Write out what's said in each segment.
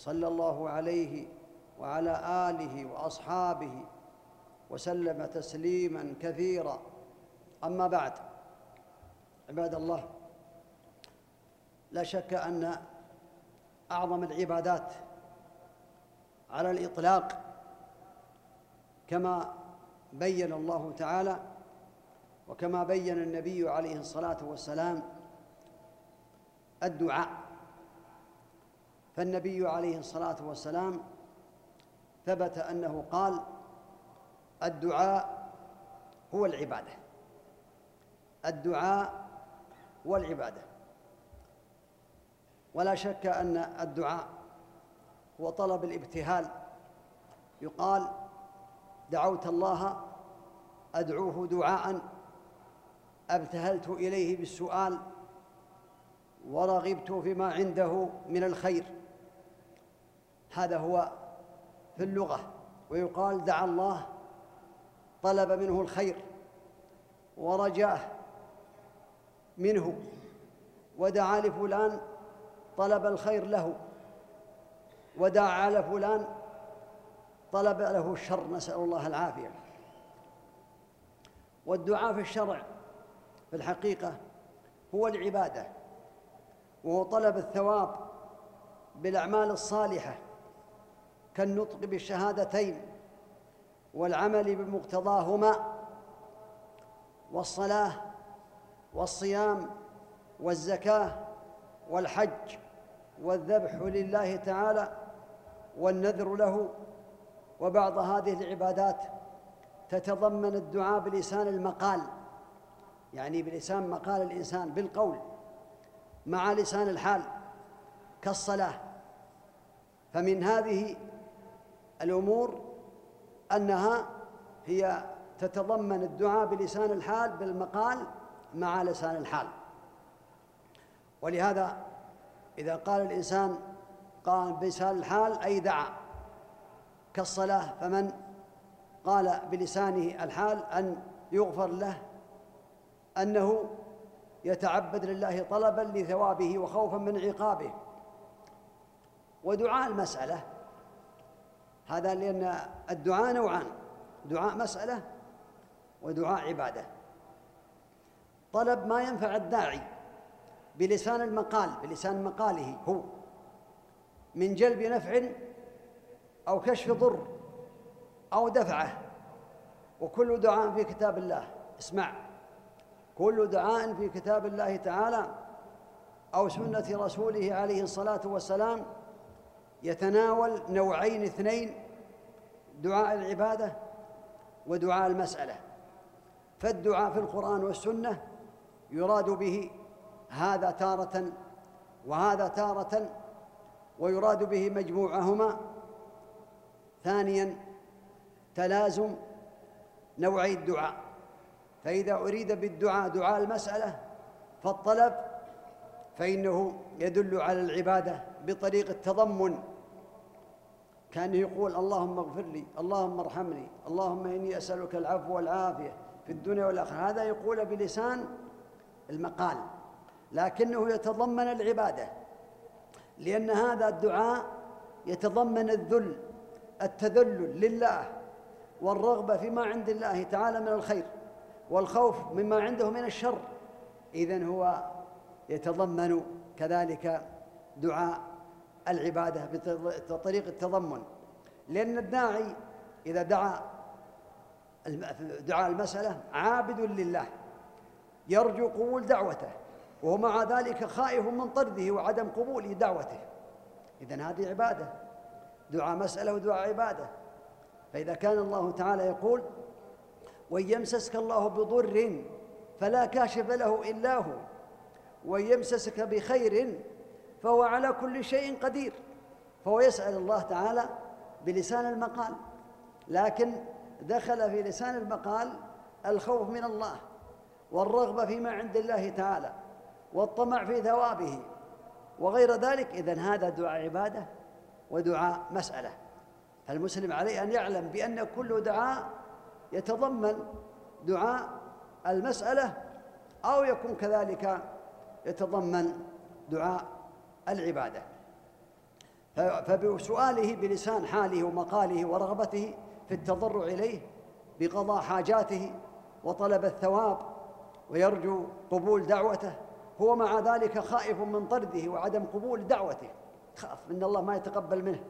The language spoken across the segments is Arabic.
صلى الله عليه وعلى آله وأصحابه وسلم تسليما كثيرا. أما بعد عباد الله لا شك أن أعظم العبادات على الإطلاق كما بين الله تعالى وكما بين النبي عليه الصلاة والسلام الدعاء. فالنبي عليه الصلاة والسلام ثبت أنه قال الدعاء هو العبادة. الدعاء هو العبادة. ولا شك أن الدعاء هو طلب الابتهال. يقال دعوت الله أدعوه دعاء أبتهلت إليه بالسؤال ورغبت فيما عنده من الخير. هذا هو في اللغة ويقال دعا الله طلب منه الخير ورجاه منه ودعا لفلان طلب الخير له ودعا على فلان طلب له الشر نسأل الله العافية. والدعاء في الشرع في الحقيقة هو العبادة وهو طلب الثواب بالأعمال الصالحة. كالنطق بالشهادتين والعمل بمقتضاهما والصلاة والصيام والزكاة والحج والذبح لله تعالى والنذر له وبعض هذه العبادات تتضمن الدعاء بلسان المقال يعني بلسان مقال الإنسان بالقول مع لسان الحال كالصلاة. فمن هذه الأمور أنها هي تتضمن الدعاء بلسان الحال بالمقال مع لسان الحال. ولهذا إذا قال الإنسان قال بلسان الحال أي دعا كالصلاة فمن قال بلسانه الحال أن يغفر له أنه يتعبد لله طلبا لثوابه وخوفا من عقابه. ودعاء المسألة هذا لأن الدعاء نوعان دعاء مسألة ودعاء عبادة. طلب ما ينفع الداعي بلسان المقال بلسان مقاله هو من جلب نفع أو كشف ضر أو دفعة. وكل دعاء في كتاب الله اسمع. كل دعاء في كتاب الله تعالى أو سنة رسوله عليه الصلاة والسلام يتناول نوعين اثنين دعاء العبادة ودعاء المسألة. فالدعاء في القرآن والسنة يراد به هذا تارة وهذا تارة ويراد به مجموعهما. ثانيا تلازم نوعي الدعاء. فإذا أريد بالدعاء دعاء المسألة فالطلب فإنه يدل على العبادة بطريق التضمن كان يقول اللهم اغفر لي اللهم ارحمني اللهم إني أسألك العفو والعافية في الدنيا والآخرة. هذا يقول بلسان المقال لكنه يتضمن العبادة لأن هذا الدعاء يتضمن الذل التذلل لله والرغبة فيما عند الله تعالى من الخير والخوف مما عنده من الشر. إذن هو يتضمن كذلك دعاء العبادة بطريق التضمن. لأن الداعي إذا دعا دعاء المسألة عابد لله يرجو قبول دعوته وهو مع ذلك خائف من طرده وعدم قبول دعوته. إذن هذه عبادة دعاء مسألة ودعاء عبادة. فإذا كان الله تعالى يقول وإن يمسسك الله بضر فلا كاشف له إلا هو وإن يمسسك بخير فهو على كل شيء قدير. فهو يسأل الله تعالى بلسان المقال لكن دخل في لسان المقال الخوف من الله والرغبة فيما عند الله تعالى والطمع في ثوابه وغير ذلك. إذن هذا دعاء عبادة ودعاء مسألة. فالمسلم عليه أن يعلم بأن كل دعاء يتضمن دعاء المسألة أو يكون كذلك يتضمن دعاء العبادة. فبسؤاله بلسان حاله ومقاله ورغبته في التضرع إليه بقضاء حاجاته وطلب الثواب ويرجو قبول دعوته هو مع ذلك خائف من طرده وعدم قبول دعوته. خاف إن الله ما يتقبل منه.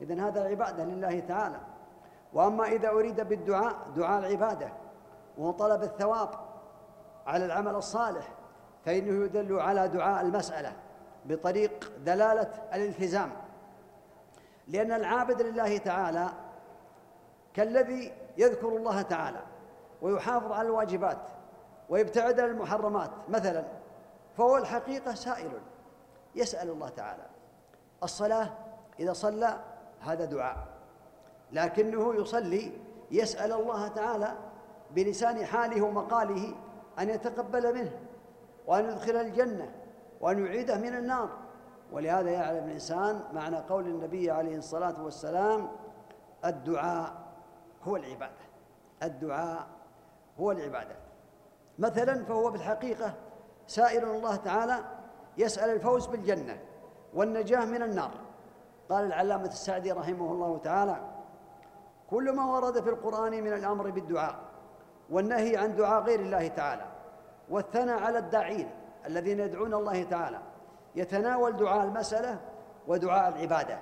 اذا هذا عبادة لله تعالى. وأما إذا أريد بالدعاء دعاء العبادة وهو طلب الثواب على العمل الصالح فإنه يدل على دعاء المسألة. بطريق دلالة الالتزام. لأن العابد لله تعالى كالذي يذكر الله تعالى ويحافظ على الواجبات ويبتعد عن المحرمات مثلا فهو الحقيقة سائل. يسأل الله تعالى. الصلاة إذا صلى هذا دعاء. لكنه يصلي يسأل الله تعالى بلسان حاله ومقاله أن يتقبل منه وأن يدخل الجنة وأن يعيده من النار. ولهذا يعلم الإنسان معنى قول النبي عليه الصلاة والسلام الدعاء هو العبادة. الدعاء هو العبادة. مثلا فهو بالحقيقة سائل الله تعالى يسأل الفوز بالجنة والنجاة من النار. قال العلامة السعدي رحمه الله تعالى كل ما ورد في القرآن من الأمر بالدعاء والنهي عن دعاء غير الله تعالى والثناء على الداعين الذين يدعون الله تعالى. يتناول دعاء المسألة ودعاء العبادة.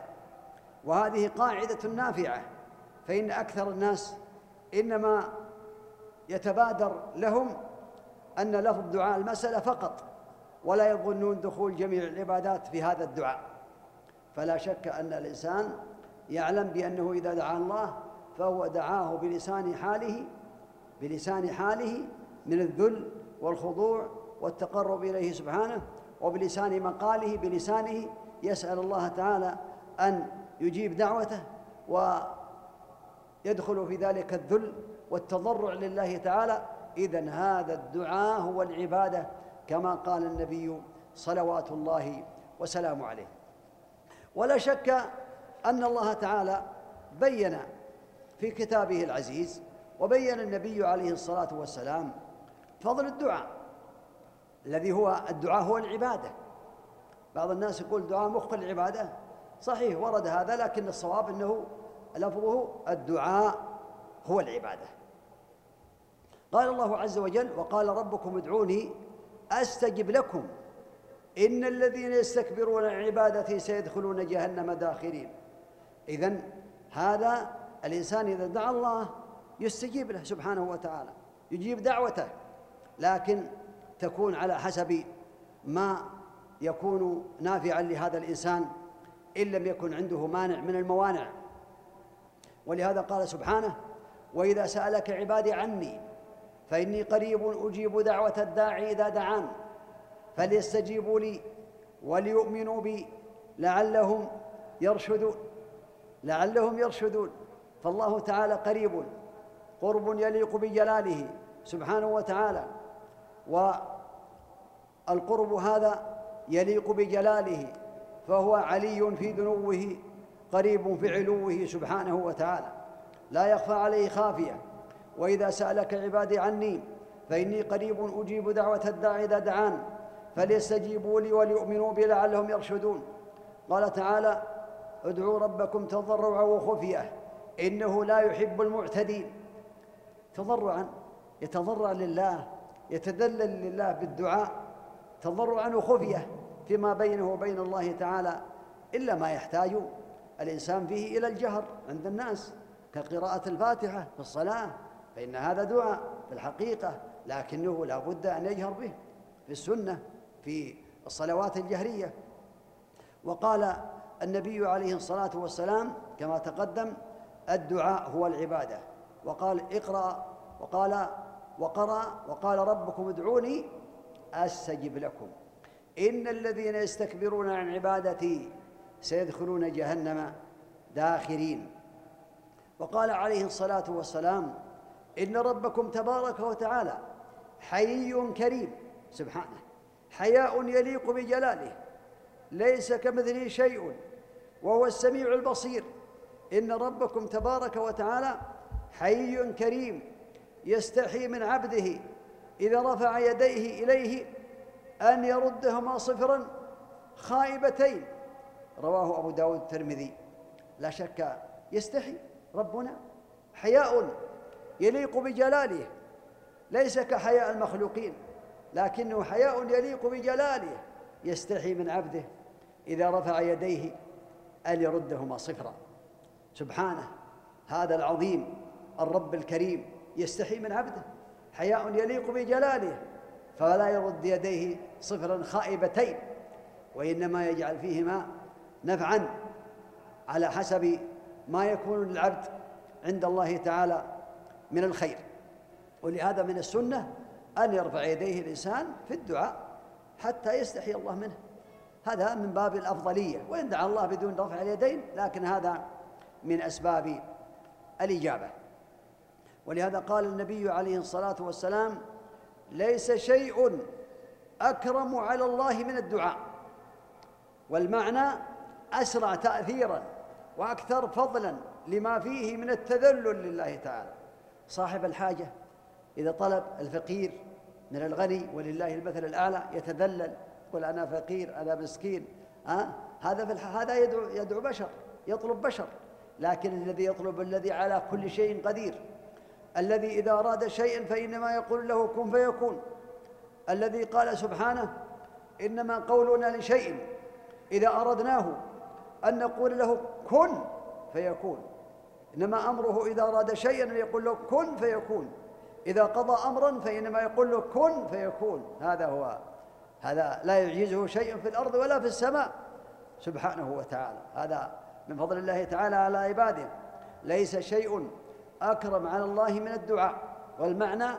وهذه قاعدة نافعة. فإن أكثر الناس إنما يتبادر لهم أن لفظ دعاء المسألة فقط ولا يظنون دخول جميع العبادات في هذا الدعاء. فلا شك أن الإنسان يعلم بأنه إذا دعا الله فهو دعاه بلسان حاله بلسان حاله من الذل والخضوع والتقرب إليه سبحانه وبلسان مقاله بلسانه يسأل الله تعالى أن يجيب دعوته ويدخل في ذلك الذل والتضرع لله تعالى. إذا هذا الدعاء هو العبادة كما قال النبي صلوات الله وسلامه عليه. ولا شك أن الله تعالى بين في كتابه العزيز وبين النبي عليه الصلاة والسلام فضل الدعاء. الذي هو الدعاء هو العبادة. بعض الناس يقول دعاء مخ العبادة صحيح ورد هذا لكن الصواب أنه لفظه الدعاء هو العبادة. قال الله عز وجل وقال ربكم ادعوني أستجب لكم. إن الذين يستكبرون عن عبادتي سيدخلون جهنم داخرين. اذا هذا الإنسان إذا دعا الله يستجيب له سبحانه وتعالى يجيب دعوته. لكن تكون على حسب ما يكون نافعا لهذا الإنسان إن لم يكن عنده مانع من الموانع. ولهذا قال سبحانه وإذا سألك عبادي عني فإني قريب أجيب دعوة الداعي إذا دعان فليستجيبوا لي وليؤمنوا بي لعلهم يرشدون. لعلهم يرشدون. فالله تعالى قريب قرب يليق بجلاله سبحانه وتعالى. والقرب هذا يليق بجلاله فهو علي في دنوه قريب في علوه سبحانه وتعالى. لا يخفى عليه خافية. وإذا سألك عبادي عني فإني قريب أجيب دعوة الداعي إذا دعان فليستجيبوا لي وليؤمنوا بي لعلهم يرشدون. قال تعالى ادعوا ربكم تضرعا وخفية إنه لا يحب المعتدين. تضرعا يتضرع لله يتذلل لله بالدعاء تضرعا وخفية فيما بينه وبين الله تعالى إلا ما يحتاج الإنسان فيه إلى الجهر عند الناس كقراءة الفاتحة في الصلاة فإن هذا دعاء في الحقيقة لكنه لا بد أن يجهر به في السنة في الصلوات الجهرية. وقال النبي عليه الصلاة والسلام كما تقدم الدعاء هو العبادة. وقال اقرأ. وقال وقرأ وقال ربكم ادعوني أستجب لكم. إن الذين يستكبرون عن عبادتي سيدخلون جهنم داخرين. وقال عليه الصلاة والسلام إن ربكم تبارك وتعالى حي كريم سبحانه حياء يليق بجلاله ليس كمثله شيء وهو السميع البصير. إن ربكم تبارك وتعالى حي كريم يستحي من عبده إذا رفع يديه إليه أن يردهما صفرا خائبتين. رواه أبو داود الترمذي. لا شك يستحي. ربنا حياء يليق بجلاله ليس كحياء المخلوقين لكنه حياء يليق بجلاله. يستحي من عبده إذا رفع يديه أن يردهما صفرا. سبحانه هذا العظيم الرب الكريم. يستحي من عبده. حياء يليق بجلاله فلا يرد يديه صفرا خائبتين وإنما يجعل فيهما نفعا على حسب ما يكون للعبد عند الله تعالى من الخير. ولهذا من السنة أن يرفع يديه الإنسان في الدعاء حتى يستحي الله منه. هذا من باب الأفضلية وإن دعا الله بدون رفع اليدين لكن هذا من أسباب الإجابة. ولهذا قال النبي عليه الصلاة والسلام ليس شيء أكرم على الله من الدعاء والمعنى أسرع تأثيرا وأكثر فضلا لما فيه من التذلل لله تعالى صاحب الحاجة إذا طلب الفقير من الغني ولله المثل الأعلى يتذلل يقول أنا فقير أنا مسكين أه؟ هذا في هذا يدعو يدعو بشر يطلب بشر لكن الذي يطلب الذي على كل شيء قدير الذي إذا أراد شيئا فإنما يقول له كن فيكون. الذي قال سبحانه إنما قولنا لشيء إذا أردناه أن نقول له كن فيكون. إنما أمره إذا أراد شيئا أن يقول له كن فيكون. إذا قضى أمرا فإنما يقول له كن فيكون. هذا هو هذا لا يعجزه شيء في الأرض ولا في السماء. سبحانه وتعالى. هذا من فضل الله تعالى على عباده. ليس شيء أكرم على الله من الدعاء والمعنى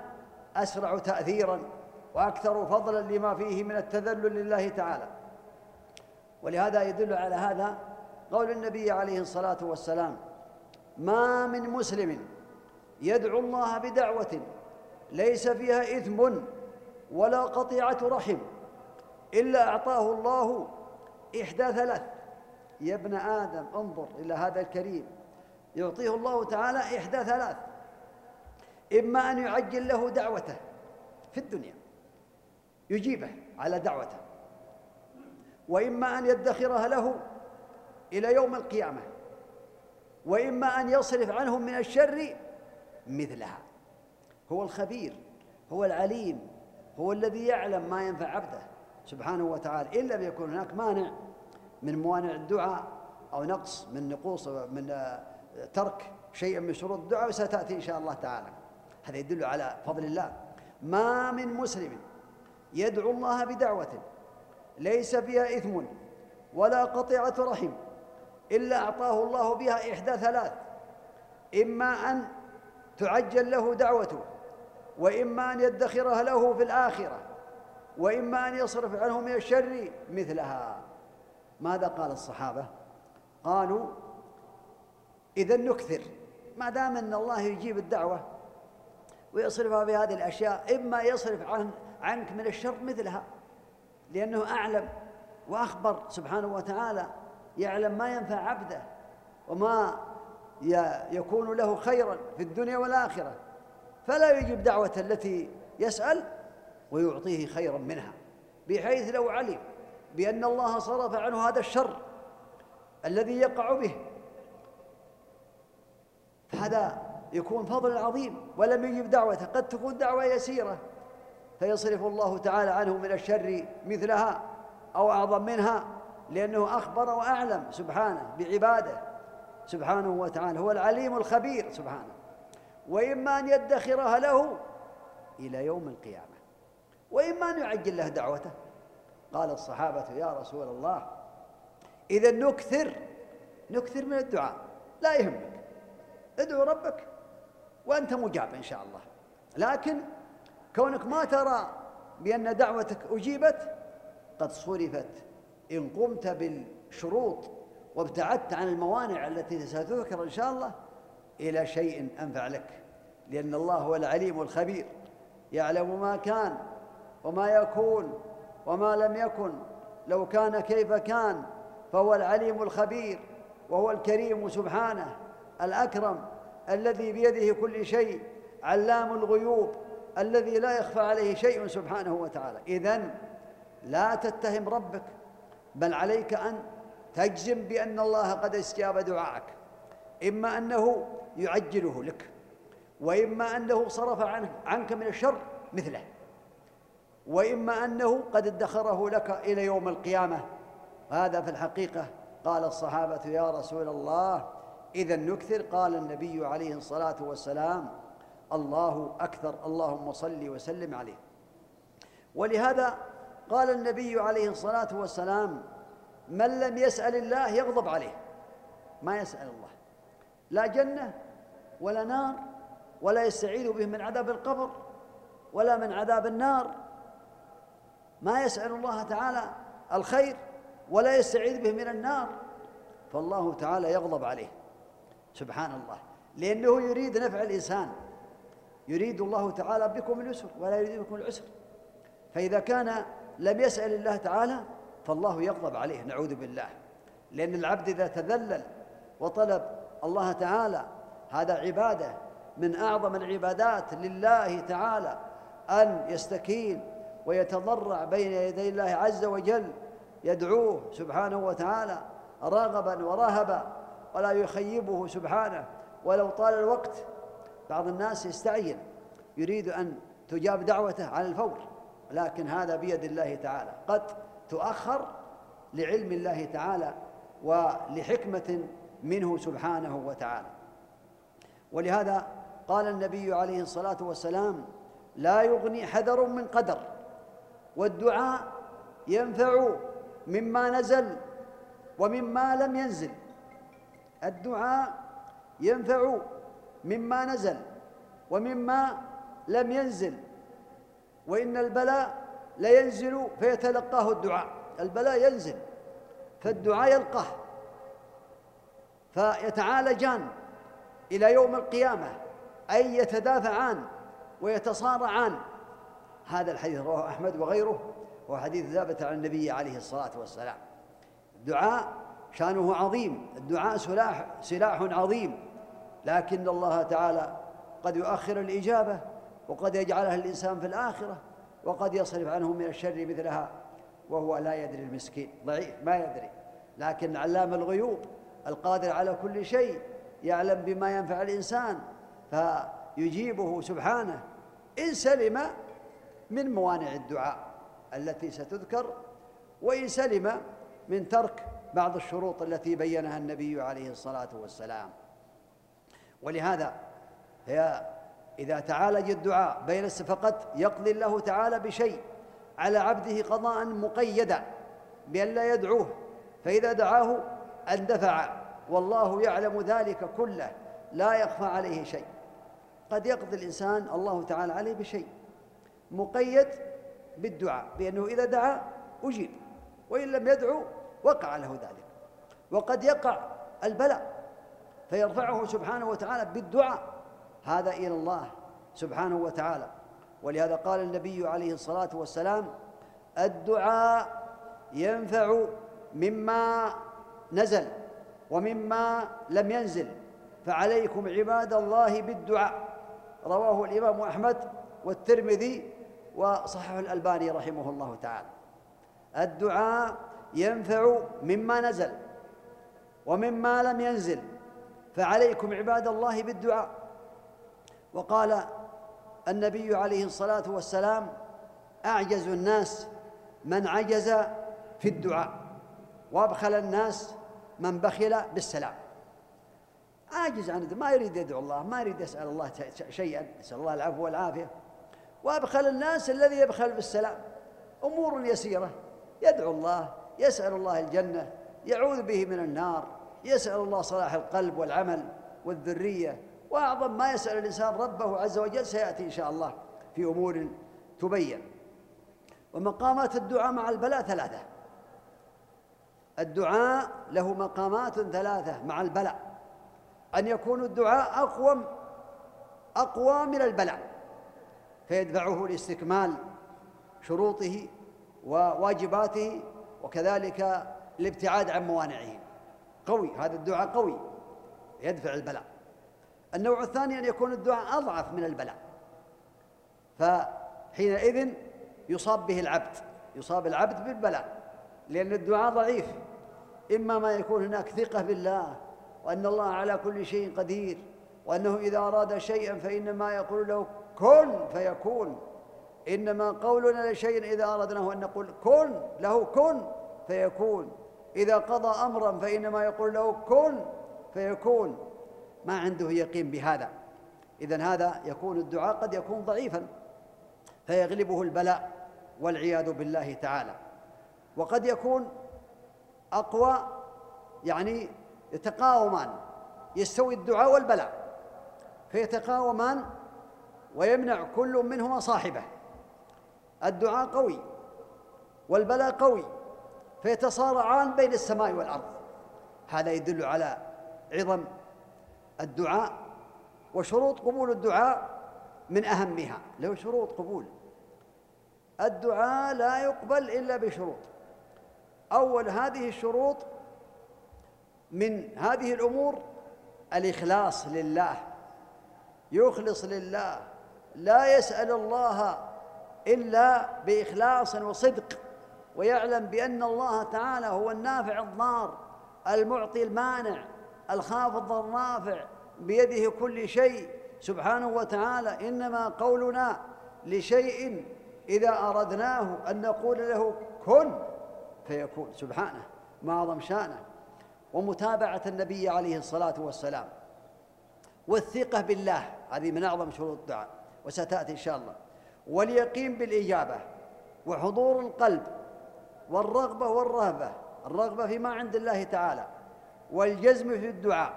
أسرع تأثيرا وأكثر فضلا لما فيه من التذلل لله تعالى. ولهذا يدل على هذا قول النبي عليه الصلاة والسلام ما من مسلم يدعو الله بدعوة ليس فيها إثم ولا قطيعة رحم إلا أعطاه الله إحدى ثلاث. يا ابن آدم انظر إلى هذا الكريم. يعطيه الله تعالى إحدى ثلاث. إما أن يعجل له دعوته في الدنيا يجيبه على دعوته. وإما أن يدخرها له إلى يوم القيامة. وإما أن يصرف عنهم من الشر مثلها. هو الخبير هو العليم هو الذي يعلم ما ينفع عبده سبحانه وتعالى. إن لم يكن هناك مانع من موانع الدعاء أو نقص من نقوص من ترك شيء من شروط الدعاء وستأتي إن شاء الله تعالى. هذا يدل على فضل الله. ما من مسلم يدعو الله بدعوة ليس فيها إثم ولا قطيعة رحم إلا أعطاه الله بها إحدى ثلاث. إما أن تعجل له دعوته وإما أن يدخرها له في الآخرة وإما أن يصرف عنه من الشر مثلها. ماذا قال الصحابة؟ قالوا إذا نكثر. ما دام أن الله يجيب الدعوة ويصرفها في هذه الأشياء إما يصرف عن عنك من الشر مثلها لأنه أعلم وأخبر سبحانه وتعالى يعلم ما ينفع عبده وما يكون له خيرا في الدنيا والآخرة. فلا يجيب دعوة التي يسأل ويعطيه خيرا منها بحيث لو علم بأن الله صرف عنه هذا الشر الذي يقع به فهذا يكون فضل عظيم ولم يجب دعوته. قد تكون دعوة يسيرة. فيصرف الله تعالى عنه من الشر مثلها أو أعظم منها لأنه أخبر وأعلم سبحانه بعباده. سبحانه وتعالى هو العليم الخبير سبحانه. وإما أن يدخرها له إلى يوم القيامة. وإما أن يعجل له دعوته. قال الصحابة يا رسول الله إذا نكثر نكثر من الدعاء. لا يهمك. ادعو ربك وأنت مجاب إن شاء الله. لكن كونك ما ترى بأن دعوتك أجيبت قد صرفت. إن قمت بالشروط وابتعدت عن الموانع التي ستذكر إن شاء الله إلى شيء أنفع لك. لأن الله هو العليم الخبير. يعلم ما كان وما يكون وما لم يكن. لو كان كيف كان فهو العليم الخبير وهو الكريم سبحانه. الأكرم الذي بيده كل شيء علام الغيوب الذي لا يخفى عليه شيء سبحانه وتعالى. إذن لا تتهم ربك بل عليك أن تجزم بأن الله قد استجاب دعاءك. إما أنه يعجله لك وإما أنه صرف عنك من الشر مثله وإما أنه قد ادخره لك إلى يوم القيامة. هذا في الحقيقة قال الصحابة يا رسول الله إذا نكثر. قال النبي عليه الصلاة والسلام الله أكثر اللهم صل وسلم عليه. ولهذا قال النبي عليه الصلاة والسلام من لم يسأل الله يغضب عليه. ما يسأل الله. لا جنة ولا نار ولا يستعيذ به من عذاب القبر ولا من عذاب النار. ما يسأل الله تعالى الخير ولا يستعيذ به من النار. فالله تعالى يغضب عليه. سبحان الله لأنه يريد نفع الإنسان. يريد الله تعالى بكم اليسر ولا يريد بكم العسر. فإذا كان لم يسأل الله تعالى فالله يغضب عليه نعوذ بالله. لأن العبد إذا تذلل وطلب الله تعالى هذا عبادة من أعظم العبادات لله تعالى أن يستكين ويتضرع بين يدي الله عز وجل يدعوه سبحانه وتعالى راغبا ورهبا. ولا يخيبه سبحانه ولو طال الوقت. بعض الناس يستعجل يريد أن تجاب دعوته على الفور لكن هذا بيد الله تعالى. قد تؤخر لعلم الله تعالى ولحكمة منه سبحانه وتعالى. ولهذا قال النبي عليه الصلاة والسلام لا يغني حذر من قدر والدعاء ينفع مما نزل ومما لم ينزل. الدعاء ينفع مما نزل ومما لم ينزل وإن البلاء لينزل فيتلقاه الدعاء. البلاء ينزل فالدعاء يلقاه فيتعالجان إلى يوم القيامة أي يتدافعان ويتصارعان. هذا الحديث رواه أحمد وغيره هو حديث ثابت عن النبي عليه الصلاة والسلام. الدعاء شأنه عظيم الدعاء سلاح سلاح عظيم. لكن الله تعالى قد يؤخر الإجابة وقد يجعلها الإنسان في الآخرة وقد يصرف عنه من الشر مثلها وهو لا يدري المسكين. ضعيف ما يدري. لكن علام الغيوب القادر على كل شيء يعلم بما ينفع الإنسان فيجيبه سبحانه. إن سلم من موانع الدعاء التي ستذكر وإن سلم من ترك بعض الشروط التي بينها النبي عليه الصلاة والسلام. ولهذا هي إذا تعالج الدعاء بين فقط يقضي الله تعالى بشيء على عبده قضاء مقيدا بأن لا يدعوه فإذا دعاه اندفع. والله يعلم ذلك كله لا يخفى عليه شيء. قد يقضي الإنسان الله تعالى عليه بشيء مقيد بالدعاء بأنه إذا دعا أجيب وإن لم يدعو وقع له ذلك. وقد يقع البلاء فيرفعه سبحانه وتعالى بالدعاء. هذا إلى الله سبحانه وتعالى. ولهذا قال النبي عليه الصلاة والسلام الدعاء ينفع مما نزل ومما لم ينزل فعليكم عباد الله بالدعاء. رواه الإمام أحمد والترمذي وصححه الألباني رحمه الله تعالى. الدعاء ينفع مما نزل ومما لم ينزل فعليكم عباد الله بالدعاء. وقال النبي عليه الصلاة والسلام أعجز الناس من عجز في الدعاء وأبخل الناس من بخل بالسلام. عاجز عن ما يريد يدعو الله ما يريد يسأل الله شيئا يسأل الله العفو والعافية. وأبخل الناس الذي يبخل بالسلام. أمور يسيرة يدعو الله يسأل الله الجنة يعوذ به من النار يسأل الله صلاح القلب والعمل والذرية وأعظم ما يسأل الإنسان ربه عز وجل سيأتي إن شاء الله في أمور تبين. ومقامات الدعاء مع البلاء ثلاثة. الدعاء له مقامات ثلاثة مع البلاء. أن يكون الدعاء أقوى أقوى من البلاء. فيدفعه لاستكمال شروطه وواجباته وكذلك الابتعاد عن موانعه قوي هذا الدعاء قوي يدفع البلاء. النوع الثاني أن يكون الدعاء أضعف من البلاء. فحينئذ يصاب به العبد يصاب العبد بالبلاء لأن الدعاء ضعيف. إما ما يكون هناك ثقة بالله وأن الله على كل شيء قدير وأنه إذا أراد شيئا فإنما يقول له كن فيكون. إنما قولنا لشيء إذا أردناه أن نقول كن له كن فيكون. إذا قضى أمرا فإنما يقول له كن فيكون. ما عنده يقين بهذا. إذا هذا يكون الدعاء قد يكون ضعيفا. فيغلبه البلاء والعياذ بالله تعالى. وقد يكون أقوى يعني يتقاومان يستوي الدعاء والبلاء. فيتقاومان ويمنع كل منهما صاحبه. الدعاء قوي والبلاء قوي فيتصارعان بين السماء والأرض. هذا يدل على عظم الدعاء وشروط قبول الدعاء من أهمها. له شروط قبول الدعاء لا يقبل إلا بشروط. أول هذه الشروط من هذه الأمور الإخلاص لله. يخلص لله لا يسأل الله إلا بإخلاص وصدق ويعلم بأن الله تعالى هو النافع الضار المعطي المانع الخافض الرافع بيده كل شيء. سبحانه وتعالى إنما قولنا لشيء إذا أردناه أن نقول له كن فيكون. سبحانه ما اعظم شأنه. ومتابعة النبي عليه الصلاة والسلام والثقة بالله هذه من أعظم شروط الدعاء وستأتي إن شاء الله. واليقين بالإجابة وحضور القلب والرغبة والرهبة الرغبة فيما عند الله تعالى والجزم في الدعاء.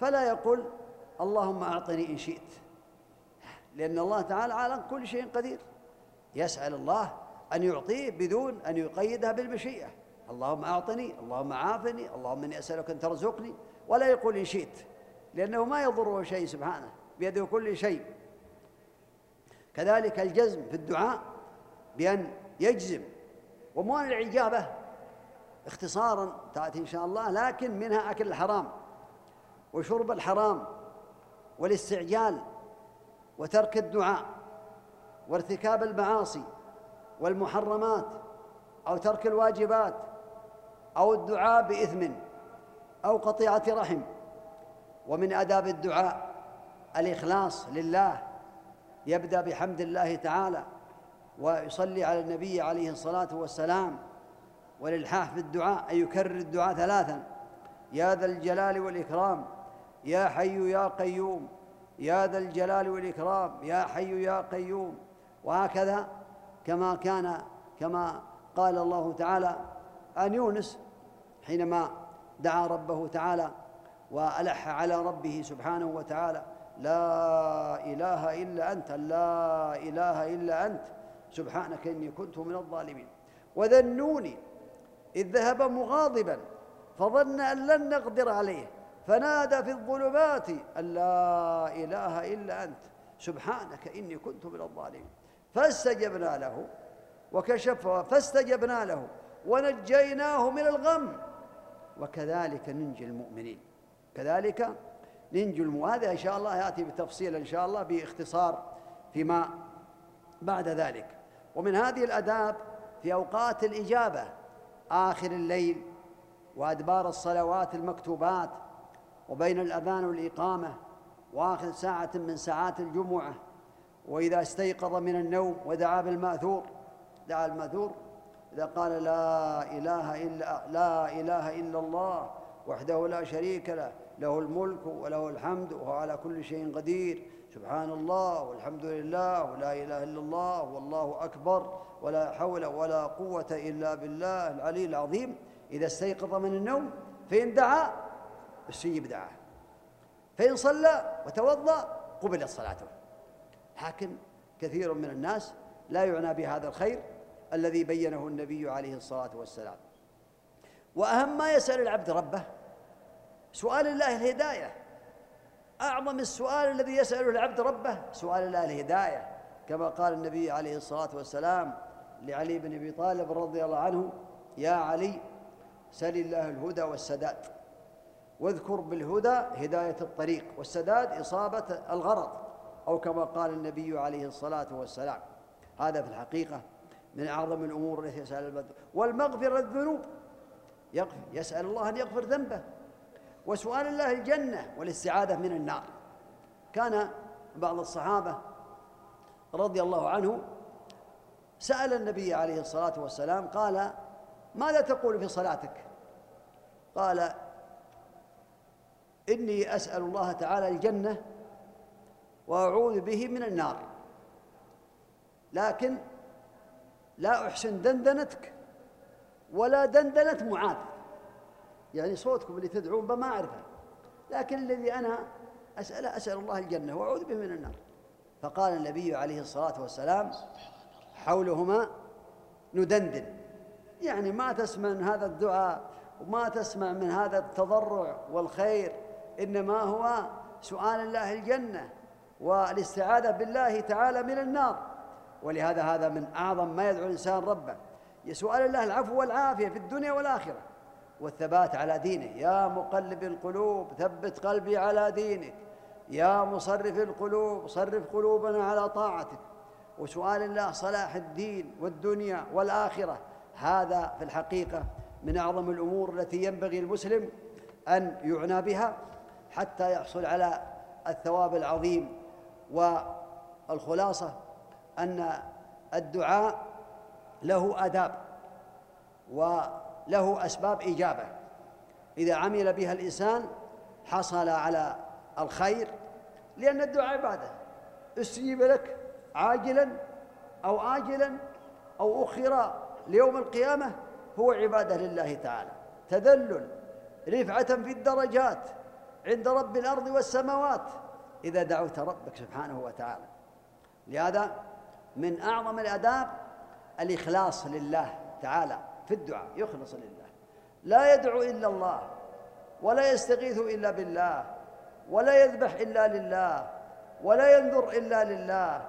فلا يقول اللهم أعطني إن شئت لأن الله تعالى على كل شيء قدير. يسأل الله أن يعطيه بدون أن يقيدها بالمشيئة. اللهم أعطني اللهم عافني اللهم إني أسألك أن ترزقني. ولا يقول إن شئت لأنه ما يضره شيء سبحانه بيده كل شيء. كذلك الجزم في الدعاء بأن يجزم وموانع الإجابة اختصارا تأتي إن شاء الله لكن منها أكل الحرام وشرب الحرام والاستعجال وترك الدعاء وارتكاب المعاصي والمحرمات أو ترك الواجبات أو الدعاء بإثم أو قطيعة رحم. ومن آداب الدعاء الإخلاص لله يبدأ بحمد الله تعالى ويصلي على النبي عليه الصلاة والسلام والإلحاح في الدعاء أن يكرر الدعاء ثلاثا. يا ذا الجلال والإكرام يا حي يا قيوم. يا ذا الجلال والإكرام يا حي يا قيوم. وهكذا كما كان كما قال الله تعالى عن يونس حينما دعا ربه تعالى وألح على ربه سبحانه وتعالى. لا إله إلا أنت لا إله إلا أنت. سبحانك إني كنت من الظالمين. وذنوني إذ ذهب مغاضبا فظن أن لن نقدر عليه. فنادى في الظلمات أن لا إله إلا أنت. سبحانك إني كنت من الظالمين. فاستجبنا له وكشف فاستجبنا له ونجيناه من الغم. وكذلك ننجي المؤمنين. كذلك ننجو هذا إن شاء الله يأتي بتفصيل إن شاء الله باختصار فيما بعد ذلك. ومن هذه الأداب في أوقات الإجابة آخر الليل وأدبار الصلوات المكتوبات وبين الأذان والإقامة وآخر ساعة من ساعات الجمعة وإذا استيقظ من النوم ودعا بالمأثور دعا المأثور إذا قال لا إله إلا لا إله إلا الله وحده لا شريك له له الملك وله الحمد وهو على كل شيء قدير. سبحان الله والحمد لله ولا إله إلا الله والله أكبر ولا حول ولا قوة إلا بالله العلي العظيم. إذا استيقظ من النوم فإن دعا استجيب دعاه فإن صلى وتوضأ قبلت صلاته. لكن كثير من الناس لا يعنى بهذا الخير الذي بينه النبي عليه الصلاة والسلام. وأهم ما يسأل العبد ربه سؤال الله الهداية. أعظم السؤال الذي يسأله العبد ربه سؤال الله الهداية. كما قال النبي عليه الصلاة والسلام لعلي بن أبي طالب رضي الله عنه يا علي سل الله الهدى والسداد. واذكر بالهدى هداية الطريق والسداد إصابة الغرض أو كما قال النبي عليه الصلاة والسلام. هذا في الحقيقة من أعظم الأمور التي يسأل البدر والمغفرة الذنوب يسأل الله أن يغفر ذنبه. وسؤال الله الجنة والاستعاذة من النار. كان بعض الصحابة رضي الله عنه سأل النبي عليه الصلاة والسلام قال ماذا تقول في صلاتك؟ قال إني أسأل الله تعالى الجنة وأعوذ به من النار. لكن لا أحسن دندنتك ولا دندنة معاذ. يعني صوتكم اللي تدعون به ما أعرفه. لكن الذي أنا أسأله أسأل الله الجنة وأعوذ به من النار. فقال النبي عليه الصلاة والسلام حولهما ندندن. يعني ما تسمع من هذا الدعاء وما تسمع من هذا التضرع والخير إنما هو سؤال الله الجنة والاستعاذة بالله تعالى من النار. ولهذا هذا من أعظم ما يدعو الإنسان ربه. سؤال الله العفو والعافية في الدنيا والآخرة. والثبات على دينه. يا مقلب القلوب ثبت قلبي على دينك يا مصرف القلوب صرف قلوبنا على طاعتك وسؤال الله صلاح الدين والدنيا والآخرة. هذا في الحقيقة من أعظم الأمور التي ينبغي المسلم أن يعنى بها حتى يحصل على الثواب العظيم. والخلاصة أن الدعاء له آداب. وله أسباب إجابة إذا عمل بها الإنسان حصل على الخير لأن الدعاء عبادة. استجيب لك عاجلا أو آجلا أو أخر ليوم القيامة هو عبادة لله تعالى. تذلل رفعة في الدرجات عند رب الأرض والسماوات إذا دعوت ربك سبحانه وتعالى. لهذا من أعظم الآداب الإخلاص لله تعالى. في الدعاء يخلص لله. لا يدعو إلا الله ولا يستغيث إلا بالله ولا يذبح إلا لله ولا ينذر إلا لله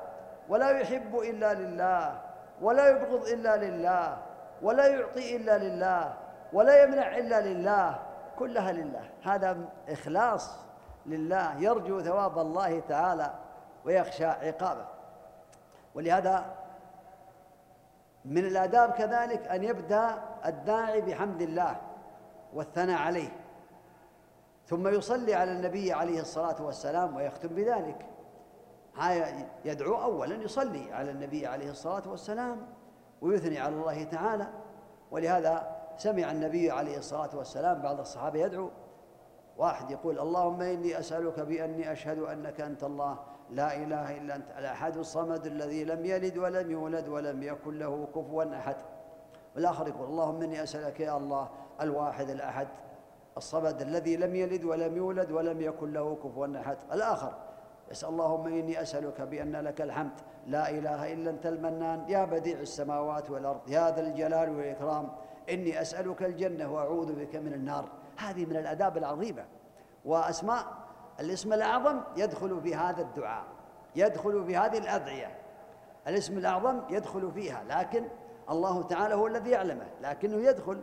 ولا يحب إلا لله ولا يبغض إلا لله ولا يعطي إلا لله ولا يمنع إلا لله كلها لله. هذا إخلاص لله يرجو ثواب الله تعالى ويخشى عقابه. ولهذا من الآداب كذلك أن يبدأ الداعي بحمد الله والثناء عليه ثم يصلي على النبي عليه الصلاة والسلام ويختم بذلك. يدعو أولا يصلي على النبي عليه الصلاة والسلام ويثني على الله تعالى. ولهذا سمع النبي عليه الصلاة والسلام بعض الصحابة يدعو واحد يقول اللهم إني أسألك بأني أشهد أنك أنت الله لا إله إلا أنت الأحد الصمد الذي لم يلد ولم يولد ولم يكن له كفوا أحد. والآخر يقول اللهم إني أسألك يا الله الواحد الأحد الصمد الذي لم يلد ولم يولد ولم يكن له كفوا أحد. الآخر يسأل اللهم إني أسألك بأن لك الحمد. لا إله إلا أنت المنان يا بديع السماوات والأرض يا ذا الجلال والإكرام. إني أسألك الجنة وأعوذ بك من النار. هذه من الآداب العظيمة. وأسماء الاسم الأعظم يدخل في هذا الدعاء يدخل في هذه الأدعية. الاسم الأعظم يدخل فيها لكن الله تعالى هو الذي يعلمه لكنه يدخل.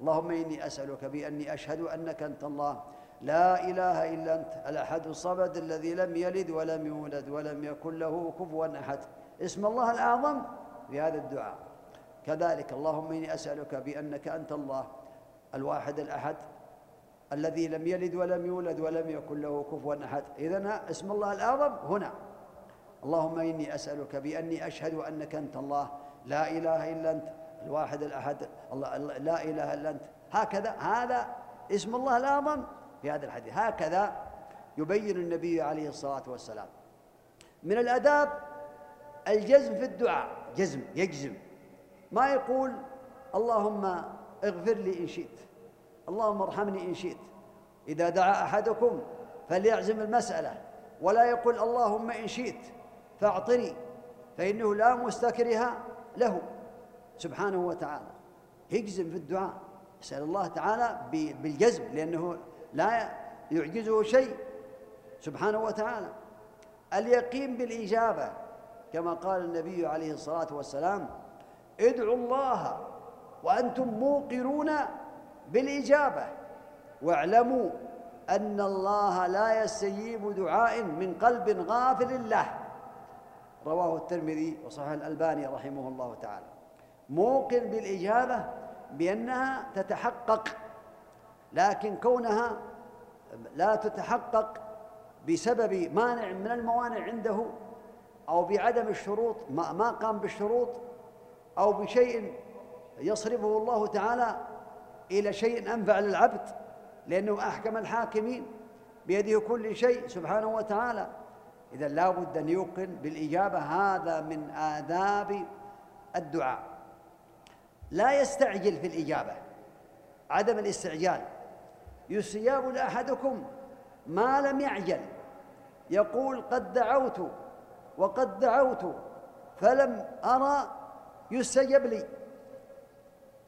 اللهم إني أسألك بأني أشهد أنك أنت الله. لا إله إلا أنت الأحد الصمد الذي لم يلد ولم يولد ولم يكن له كفوا أحد. اسم الله الأعظم في هذا الدعاء. كذلك اللهم إني أسألك بأنك أنت الله الواحد الأحد. الذي لم يلد ولم يولد ولم يكن له كفوا أحد. إذن اسم الله الأعظم هنا. اللهم إني أسألك بأني أشهد أنك أنت الله. لا إله إلا أنت الواحد الأحد. الله لا إله إلا أنت. هكذا هذا اسم الله الأعظم في هذا الحديث. هكذا يبين النبي عليه الصلاة والسلام. من الأداب الجزم في الدعاء. جزم يجزم. ما يقول اللهم اغفر لي إن شئت. اللهم ارحمني إن شئت. إذا دعا أحدكم فليعزم المسألة ولا يقول اللهم إن شئت فاعطني فإنه لا مستكره له. سبحانه وتعالى. يجزم في الدعاء. يسأل الله تعالى بالجزم لأنه لا يعجزه شيء. سبحانه وتعالى. اليقين بالإجابة. كما قال النبي عليه الصلاة والسلام ادعوا الله وأنتم موقرون بالإجابة. واعلموا أن الله لا يستجيب دعاء من قلب غافل له. رواه الترمذي وصحح الألباني رحمه الله تعالى. موقن بالإجابة بأنها تتحقق لكن كونها لا تتحقق بسبب مانع من الموانع عنده أو بعدم الشروط ما قام بالشروط أو بشيء يصرفه الله تعالى إلى شيء أنفع للعبد لأنه أحكم الحاكمين بيده كل شيء سبحانه وتعالى. إذا لا بد أن يوقن بالإجابة هذا من آداب الدعاء. لا يستعجل في الإجابة عدم الاستعجال. يستجاب لأحدكم ما لم يعجل يقول قد دعوت وقد دعوت فلم أرى يستجب لي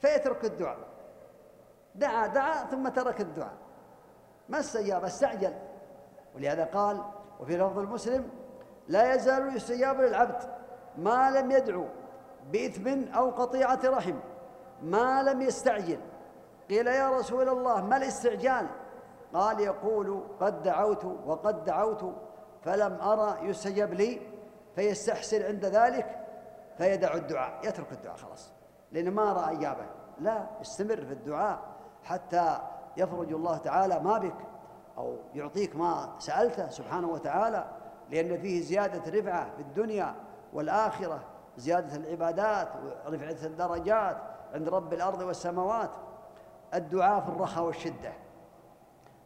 فيترك الدعاء. دعا دعا ثم ترك الدعاء. ما استجاب استعجل. ولهذا قال وفي لفظ المسلم لا يزال يستجاب للعبد ما لم يدعو بإثم أو قطيعة رحم ما لم يستعجل. قيل يا رسول الله ما الاستعجال؟ قال يقول قد دعوت وقد دعوت فلم أرى يستجب لي فيستحسن عند ذلك فيدع الدعاء يترك الدعاء خلاص. لأنه ما رأى إجابة. لا استمر في الدعاء. حتى يفرج الله تعالى ما بك أو يعطيك ما سألته سبحانه وتعالى لأن فيه زيادة رفعة في الدنيا والآخرة زيادة العبادات ورفعة الدرجات عند رب الأرض والسماوات. الدعاء في الرخاء والشدة.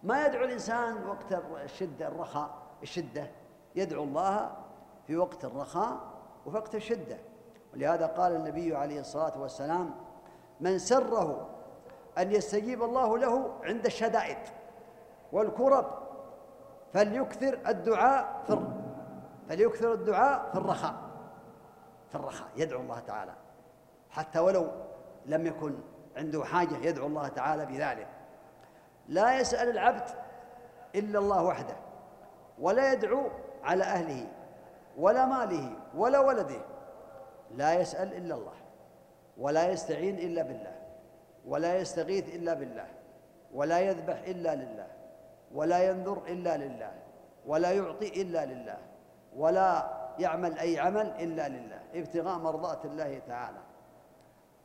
ما يدعو الإنسان وقت الشدة الرخاء الشدة؟ يدعو الله في وقت الرخاء وفي وقت الشدة. ولهذا قال النبي عليه الصلاة والسلام من سره أن يستجيب الله له عند الشدائد والكرب. فليكثر الدعاء في فليكثر الدعاء في الرخاء في الرخاء يدعو الله تعالى. حتى ولو لم يكن عنده حاجة يدعو الله تعالى بذلك. لا يسأل العبد إلا الله وحده ولا يدعو على أهله ولا ماله ولا ولده. لا يسأل إلا الله ولا يستعين إلا بالله. ولا يستغيث إلا بالله ولا يذبح إلا لله ولا ينذر إلا لله ولا يعطي إلا لله ولا يعمل أي عمل إلا لله ابتغاء مرضات الله تعالى.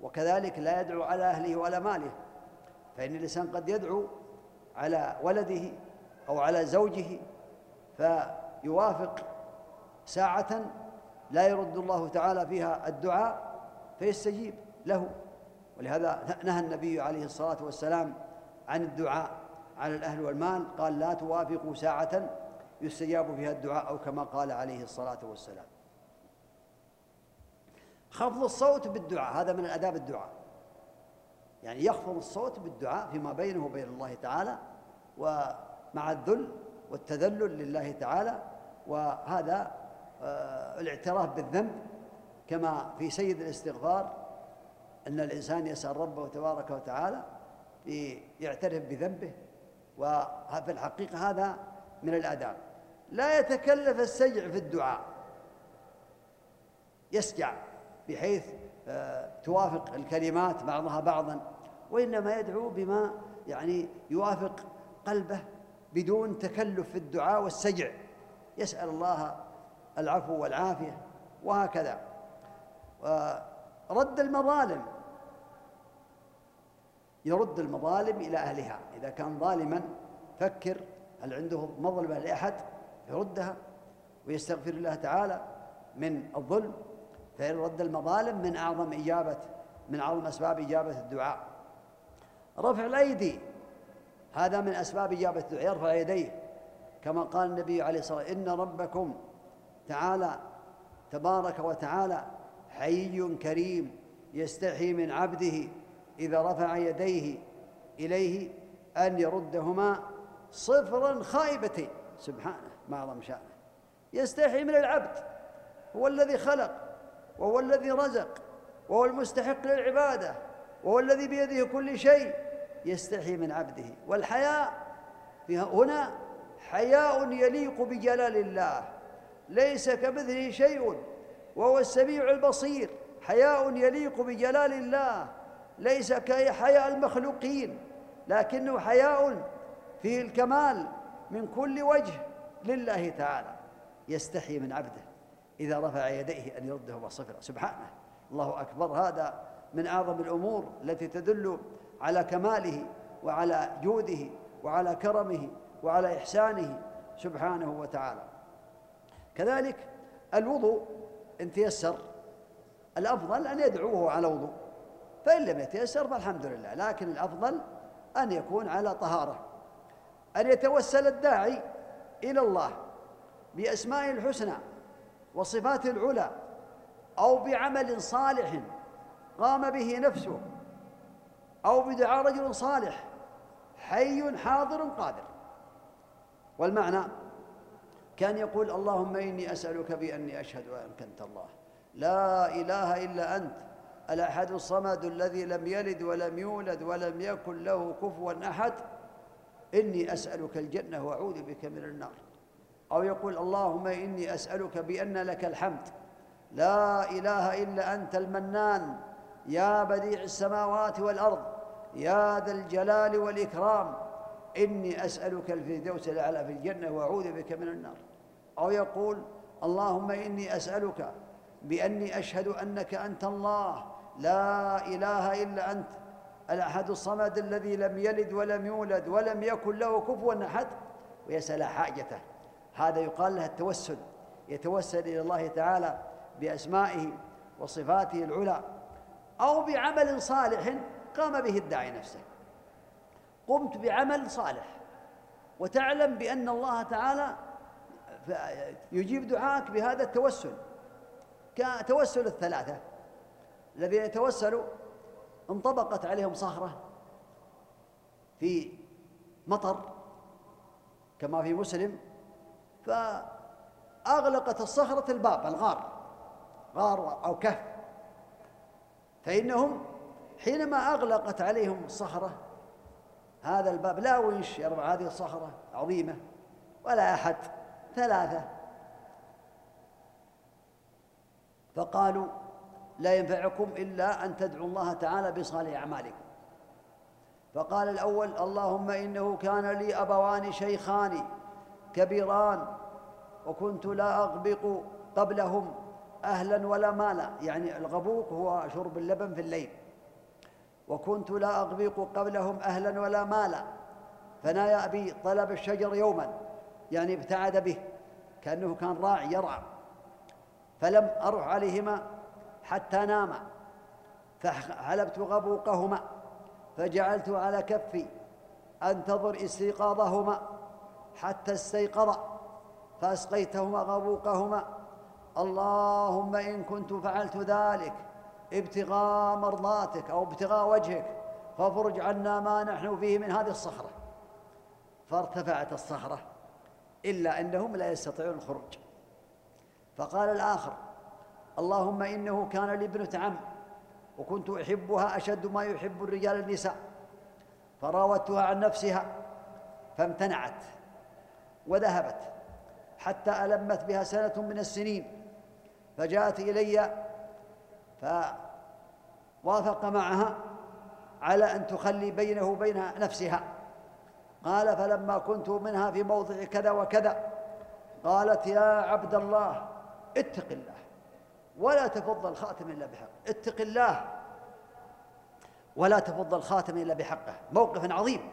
وكذلك لا يدعو على أهله ولا ماله فإن الإنسان قد يدعو على ولده أو على زوجه فيوافق ساعة لا يرد الله تعالى فيها الدعاء فيستجيب له. ولهذا نهى النبي عليه الصلاة والسلام عن الدعاء على الأهل والمال. قال لا توافقوا ساعة يستجاب فيها الدعاء أو كما قال عليه الصلاة والسلام. خفض الصوت بالدعاء هذا من الآداب الدعاء. يعني يخفض الصوت بالدعاء فيما بينه وبين الله تعالى ومع الذل والتذلل لله تعالى. وهذا آه، الاعتراف بالذنب كما في سيد الاستغفار أن الإنسان يسأل ربه تبارك وتعالى يعترف بذنبه وفي الحقيقة هذا من الآداب. لا يتكلف السجع في الدعاء. يسجع بحيث آه، توافق الكلمات بعضها بعضا وإنما يدعو بما يعني يوافق قلبه بدون تكلف في الدعاء والسجع. يسأل الله العفو والعافية وهكذا. رد المظالم. يرد المظالم إلى أهلها. إذا كان ظالما فكر هل عنده مظلمة لأحد يردها ويستغفر الله تعالى من الظلم. فإن رد المظالم من أعظم إجابة من أعظم أسباب إجابة الدعاء. رفع الأيدي. هذا من أسباب إجابة الدعاء يرفع يديه. كما قال النبي عليه الصلاة والسلام إن ربكم تعالى تبارك وتعالى حي كريم يستحي من عبده. إذا رفع يديه إليه أن يردهما صفرا خائبتين. سبحانه ما أعظم شأنه. يستحي من العبد. هو الذي خلق وهو الذي رزق وهو المستحق للعبادة وهو الذي بيده كل شيء. يستحي من عبده. والحياء هنا حياء يليق بجلال الله. ليس كمثله شيء وهو السميع البصير. حياء يليق بجلال الله. ليس كحياء المخلوقين لكنه حياء فيه الكمال من كل وجه لله تعالى. يستحي من عبده إذا رفع يديه أن يردهما صفرا سبحانه الله أكبر. هذا من أعظم الأمور التي تدل على كماله وعلى جوده وعلى كرمه وعلى إحسانه سبحانه وتعالى. كذلك الوضوء إن تيسر الأفضل أن يدعوه على وضوء. فإن لم يتيسر فالحمد لله لكن الأفضل أن يكون على طهارة أن يتوسل الداعي إلى الله بأسماء الحسنى وصفات العلى أو بعمل صالح قام به نفسه أو بدعاء رجل صالح حي حاضر قادر. والمعنى كان يقول اللهم إني أسألك بأني أشهد أنك أنت الله لا إله إلا أنت الأحد الصمد الذي لم يلد ولم يولد ولم يكن له كفوا أحد إني أسألك الجنة وأعوذ بك من النار. أو يقول اللهم إني أسألك بأن لك الحمد. لا إله إلا أنت المنان. يا بديع السماوات والأرض. يا ذا الجلال والإكرام. إني أسألك الفردوس الأعلى في الجنة وأعوذ بك من النار. أو يقول اللهم إني أسألك بأني أشهد أنك أنت الله. لا إله إلا أنت الأحد الصمد الذي لم يلد ولم يولد ولم يكن له كفوا أحد. ويسأل حاجته. هذا يقال له التوسل. يتوسل إلى الله تعالى بأسمائه وصفاته العلى أو بعمل صالح قام به الداعي نفسه. قمت بعمل صالح. وتعلم بأن الله تعالى يجيب دعاءك بهذا التوسل. كتوسل الثلاثة. الذين يتوسلوا انطبقت عليهم صخرة في مطر كما في مسلم فأغلقت الصخرة الباب الغار غار أو كهف. فإنهم حينما أغلقت عليهم الصخرة هذا الباب لا ونش يرفع هذه الصخرة عظيمة ولا أحد ثلاثة. فقالوا لا ينفعكم إلا أن تدعوا الله تعالى بصالح أعمالكم. فقال الأول اللهم إنه كان لي أبوان شيخان كبيران وكنت لا أغبق قبلهم أهلا ولا مالا. يعني الغبوق هو شرب اللبن في الليل. وكنت لا أغبق قبلهم أهلا ولا مالا. فنايا أبي طلب الشجر يوما. يعني ابتعد به كأنه كان راعي يرعى. فلم أروح عليهما حتى ناما فحلبت غبوقهما فجعلت على كفي أنتظر استيقاظهما حتى استيقظا فأسقيتهما غبوقهما. اللهم إن كنت فعلت ذلك ابتغاء مرضاتك أو ابتغاء وجهك فافرج عنا ما نحن فيه من هذه الصخرة. فارتفعت الصخرة إلا أنهم لا يستطيعون الخروج. فقال الآخر اللهم إنه كان لي ابنة عم وكنت أحبها أشد ما يحب الرجال النساء. فراودتها عن نفسها فامتنعت وذهبت حتى ألمت بها سنة من السنين. فجاءت إلي فوافق معها على أن تخلي بينه وبين نفسها. قال فلما كنت منها في موضع كذا وكذا قالت يا عبد الله اتق الله. ولا تفض الخاتم إلا بحق اتق الله ولا تفض الخاتم إلا بحقه. موقف عظيم.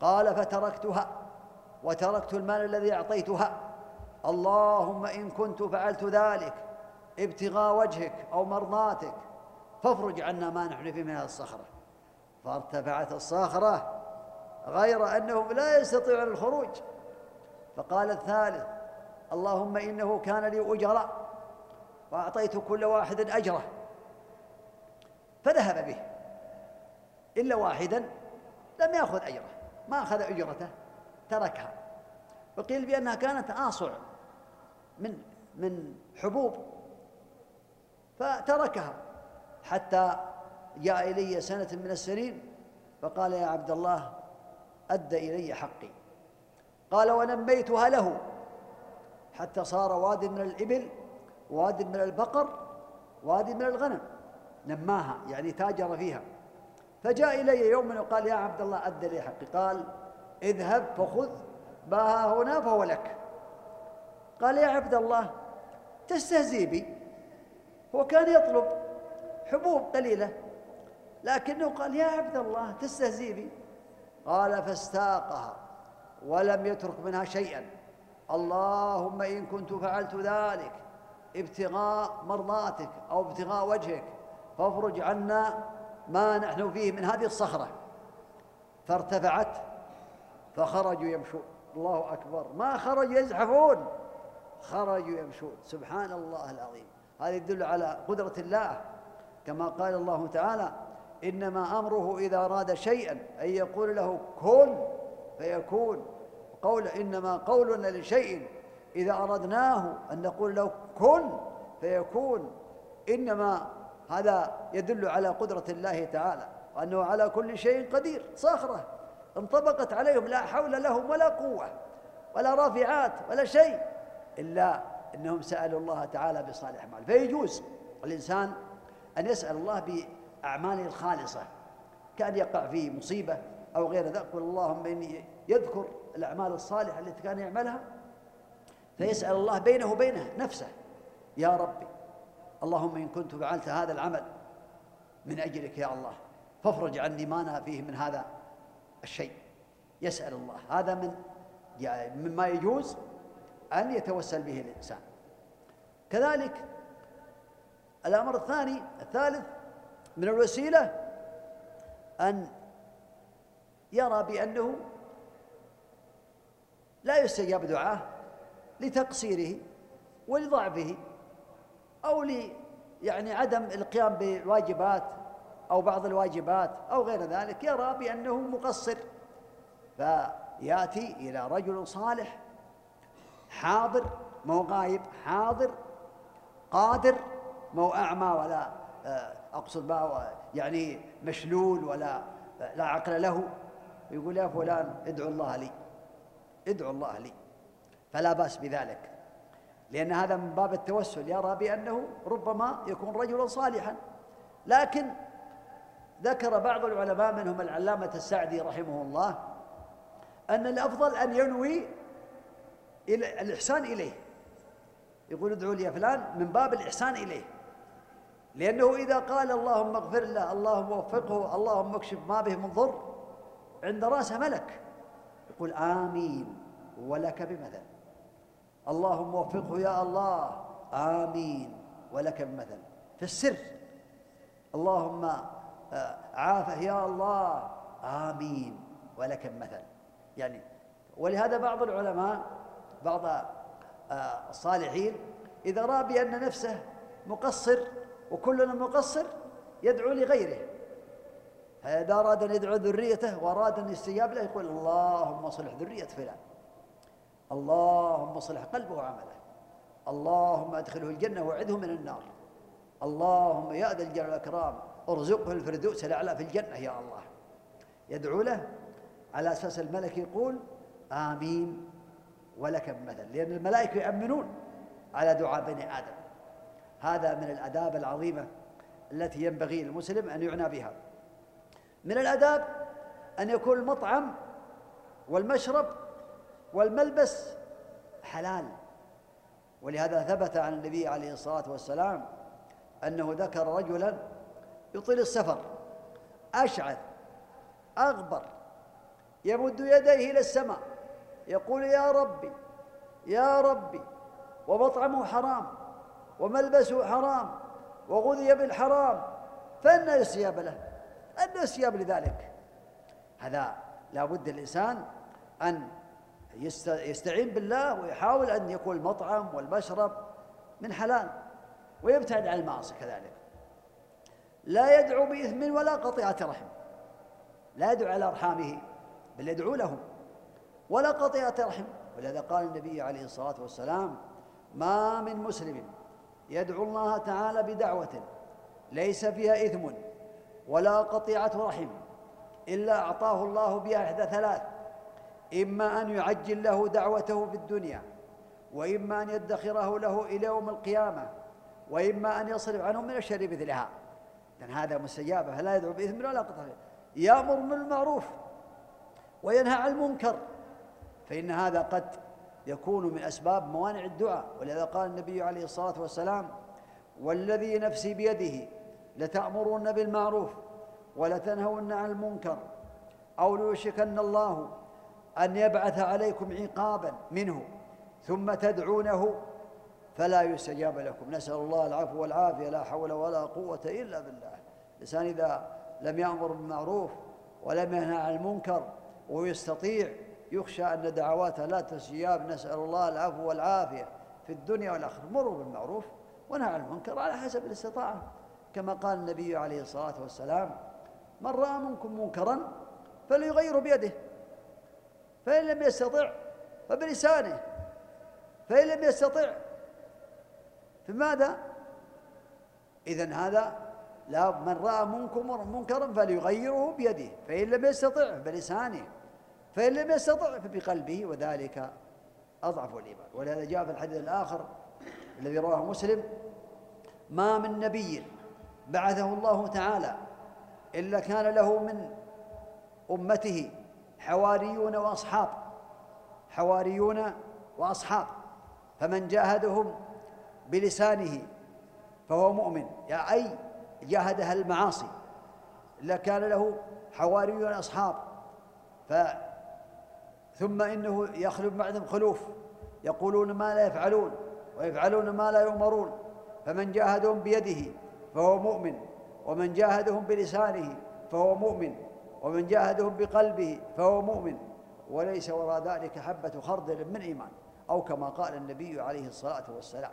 قال فتركتها وتركت المال الذي أعطيتها. اللهم إن كنت فعلت ذلك ابتغاء وجهك أو مرضاتك فافرج عنا ما نحن فيه من هذه الصخرة. فارتفعت الصخرة غير أنهم لا يستطيعون الخروج. فقال الثالث اللهم إنه كان لي أجراء وأعطيت كل واحد أجره. فذهب به. إلا واحدا لم يأخذ أجره. ما أخذ أجرته تركها. وقيل بأنها كانت آصع من من حبوب. فتركها حتى جاء إلي سنة من السنين فقال يا عبد الله أد إلي حقي. قال ونميتها له حتى صار واد من الإبل واد من البقر واد من الغنم نماها يعني تاجر فيها. فجاء إلي يوم وقال يا عبد الله أد لي حقي. قال اذهب فخذ ما هنا فهو لك. قال يا عبد الله تستهزي بي. هو كان يطلب حبوب قليلة لكنه قال يا عبد الله تستهزي بي. قال فاستاقها ولم يترك منها شيئا. اللهم إن كنت فعلت ذلك ابتغاء مرضاتك أو ابتغاء وجهك فافرج عنا ما نحن فيه من هذه الصخرة. فارتفعت فخرجوا يمشون. الله أكبر. ما خرجوا يزحفون خرجوا يمشون. سبحان الله العظيم. هذا يدل على قدرة الله. كما قال الله تعالى إنما أمره إذا أراد شيئا أن يقول له كن فيكون. قول إنما قولنا لشيء إذا أردناه أن نقول له كن فيكون. إنما هذا يدل على قدرة الله تعالى وأنه على كل شيء قدير صخرة. انطبقت عليهم لا حول لهم ولا قوة ولا رافعات ولا شيء إلا أنهم سألوا الله تعالى بصالح أعمال. فيجوز الإنسان أن يسأل الله بأعماله الخالصة كأن يقع في مصيبة أو غير ذلك. قل اللهم إني يذكر الأعمال الصالحة التي كان يعملها فيسأل الله بينه وبينه نفسه يا ربي اللهم إن كنت فعلت هذا العمل من أجلك يا الله فافرج عني ما أنا فيه من هذا الشيء. يسأل الله. هذا من مما يجوز أن يتوسل به الإنسان. كذلك الأمر الثاني الثالث من الوسيلة أن يرى بأنه لا يستجاب دعاه لتقصيره ولضعفه أو ل يعني عدم القيام بالواجبات أو بعض الواجبات أو غير ذلك يرى بأنه مقصر. فيأتي إلى رجل صالح حاضر مو غايب حاضر قادر مو أعمى ولا آه، أقصد ما يعني مشلول ولا آه، لا عقل له يقول يا فلان ادعو الله لي ادعو الله لي. فلا بأس بذلك. لأن هذا من باب التوسل. يرى بأنه ربما يكون رجلا صالحا. لكن ذكر بعض العلماء منهم العلامة السعدي رحمه الله أن الأفضل أن ينوي الإحسان إليه. يقول ادعوا لي فلان من باب الإحسان إليه. لأنه إذا قال اللهم اغفر له اللهم وفقه اللهم اكشف ما به من ضر عند رأسه ملك. يقول آمين ولك بمثل اللهم وفقه يا الله. آمين. ولك بمثل في السر. اللهم آه، عافه يا الله. آمين. ولك بمثل يعني ولهذا بعض العلماء بعض آه، الصالحين إذا رأى بأن نفسه مقصر وكلنا مقصر يدعو لغيره. فإذا أراد أن يدعو ذريته وأراد أن يستجاب له يقول اللهم صلح ذرية فلان. اللهم صلح قلبه وعمله. اللهم أدخله الجنة وعده من النار. اللهم يا ذا الجلال والإكرام ارزقه الفردوس الأعلى في الجنة يا الله. يدعو له على أساس الملك يقول آمين ولك بمثل لأن الملائكة يأمنون على دعاء بني آدم. هذا من الآداب العظيمة التي ينبغي للمسلم أن يعنى بها. من الآداب أن يكون المطعم والمشرب والملبس حلال. ولهذا ثبت عن النبي عليه الصلاة والسلام أنه ذكر رجلا يطيل السفر أشعث أغبر يمد يديه إلى السماء يقول يا ربي يا ربي ومطعمه حرام وملبسه حرام وغذي بالحرام فأنا يستجاب له أن يستجاب لذلك. هذا لا بد الإنسان أن يستعين بالله ويحاول أن يكون المطعم والمشرب من حلال ويبتعد عن المعاصي كذلك. لا يدعو بإثم ولا قطيعة رحم. لا يدعو على أرحامه بل يدعو لهم. ولا قطيعة رحم. ولهذا قال النبي عليه الصلاة والسلام ما من مسلم يدعو الله تعالى بدعوة ليس فيها إثم ولا قطيعة رحم إلا أعطاه الله بها إحدى ثلاث إما أن يعجل له دعوته في الدنيا وإما أن يدخره له إلى يوم القيامة وإما أن يصرف عنه من الشر مثلها لأن هذا مستجابة فلا يدعو بإثم ولا قطع. يأمر بالمعروف وينهى عن المنكر. فإن هذا قد يكون من أسباب موانع الدعاء. ولذا قال النبي عليه الصلاة والسلام والذي نفسي بيده لتأمرن بالمعروف ولتنهون عن المنكر أو ليوشكن الله أن يبعث عليكم عقابا منه ثم تدعونه فلا يستجاب لكم. نسأل الله العفو والعافية. لا حول ولا قوة إلا بالله. الإنسان إذا لم يأمر بالمعروف ولم ينهى عن المنكر ويستطيع يخشى أن دعواته لا تستجاب. نسأل الله العفو والعافية في الدنيا والآخرة. مروا بالمعروف ونهى عن المنكر على حسب الاستطاعة. كما قال النبي عليه الصلاة والسلام من رأى منكم منكرا فليغيره بيده. فإن لم يستطع فبلسانه. فإن لم يستطع فماذا؟ إذا هذا لا من رأى منكم منكرا فليغيره بيده. فإن لم يستطع بلسانه فإن لم يستطع فبقلبه وذلك أضعف الإيمان. ولهذا جاء في الحديث الآخر الذي رواه مسلم ما من نبي بعثه الله تعالى إلا كان له من أمته حواريون وأصحاب حواريون وأصحاب. فمن جاهدهم بلسانه فهو مؤمن. يعني أي جاهدها المعاصي. إلا كان له حواريون أصحاب ف ثم إنه يخلف بعدهم خلوف. يقولون ما لا يفعلون ويفعلون ما لا يؤمرون. فمن جاهدهم بيده فهو مؤمن ومن جاهدهم بلسانه فهو مؤمن. ومن جاهدهم بقلبه فهو مؤمن وليس وراء ذلك حبة خردل من إيمان أو كما قال النبي عليه الصلاة والسلام.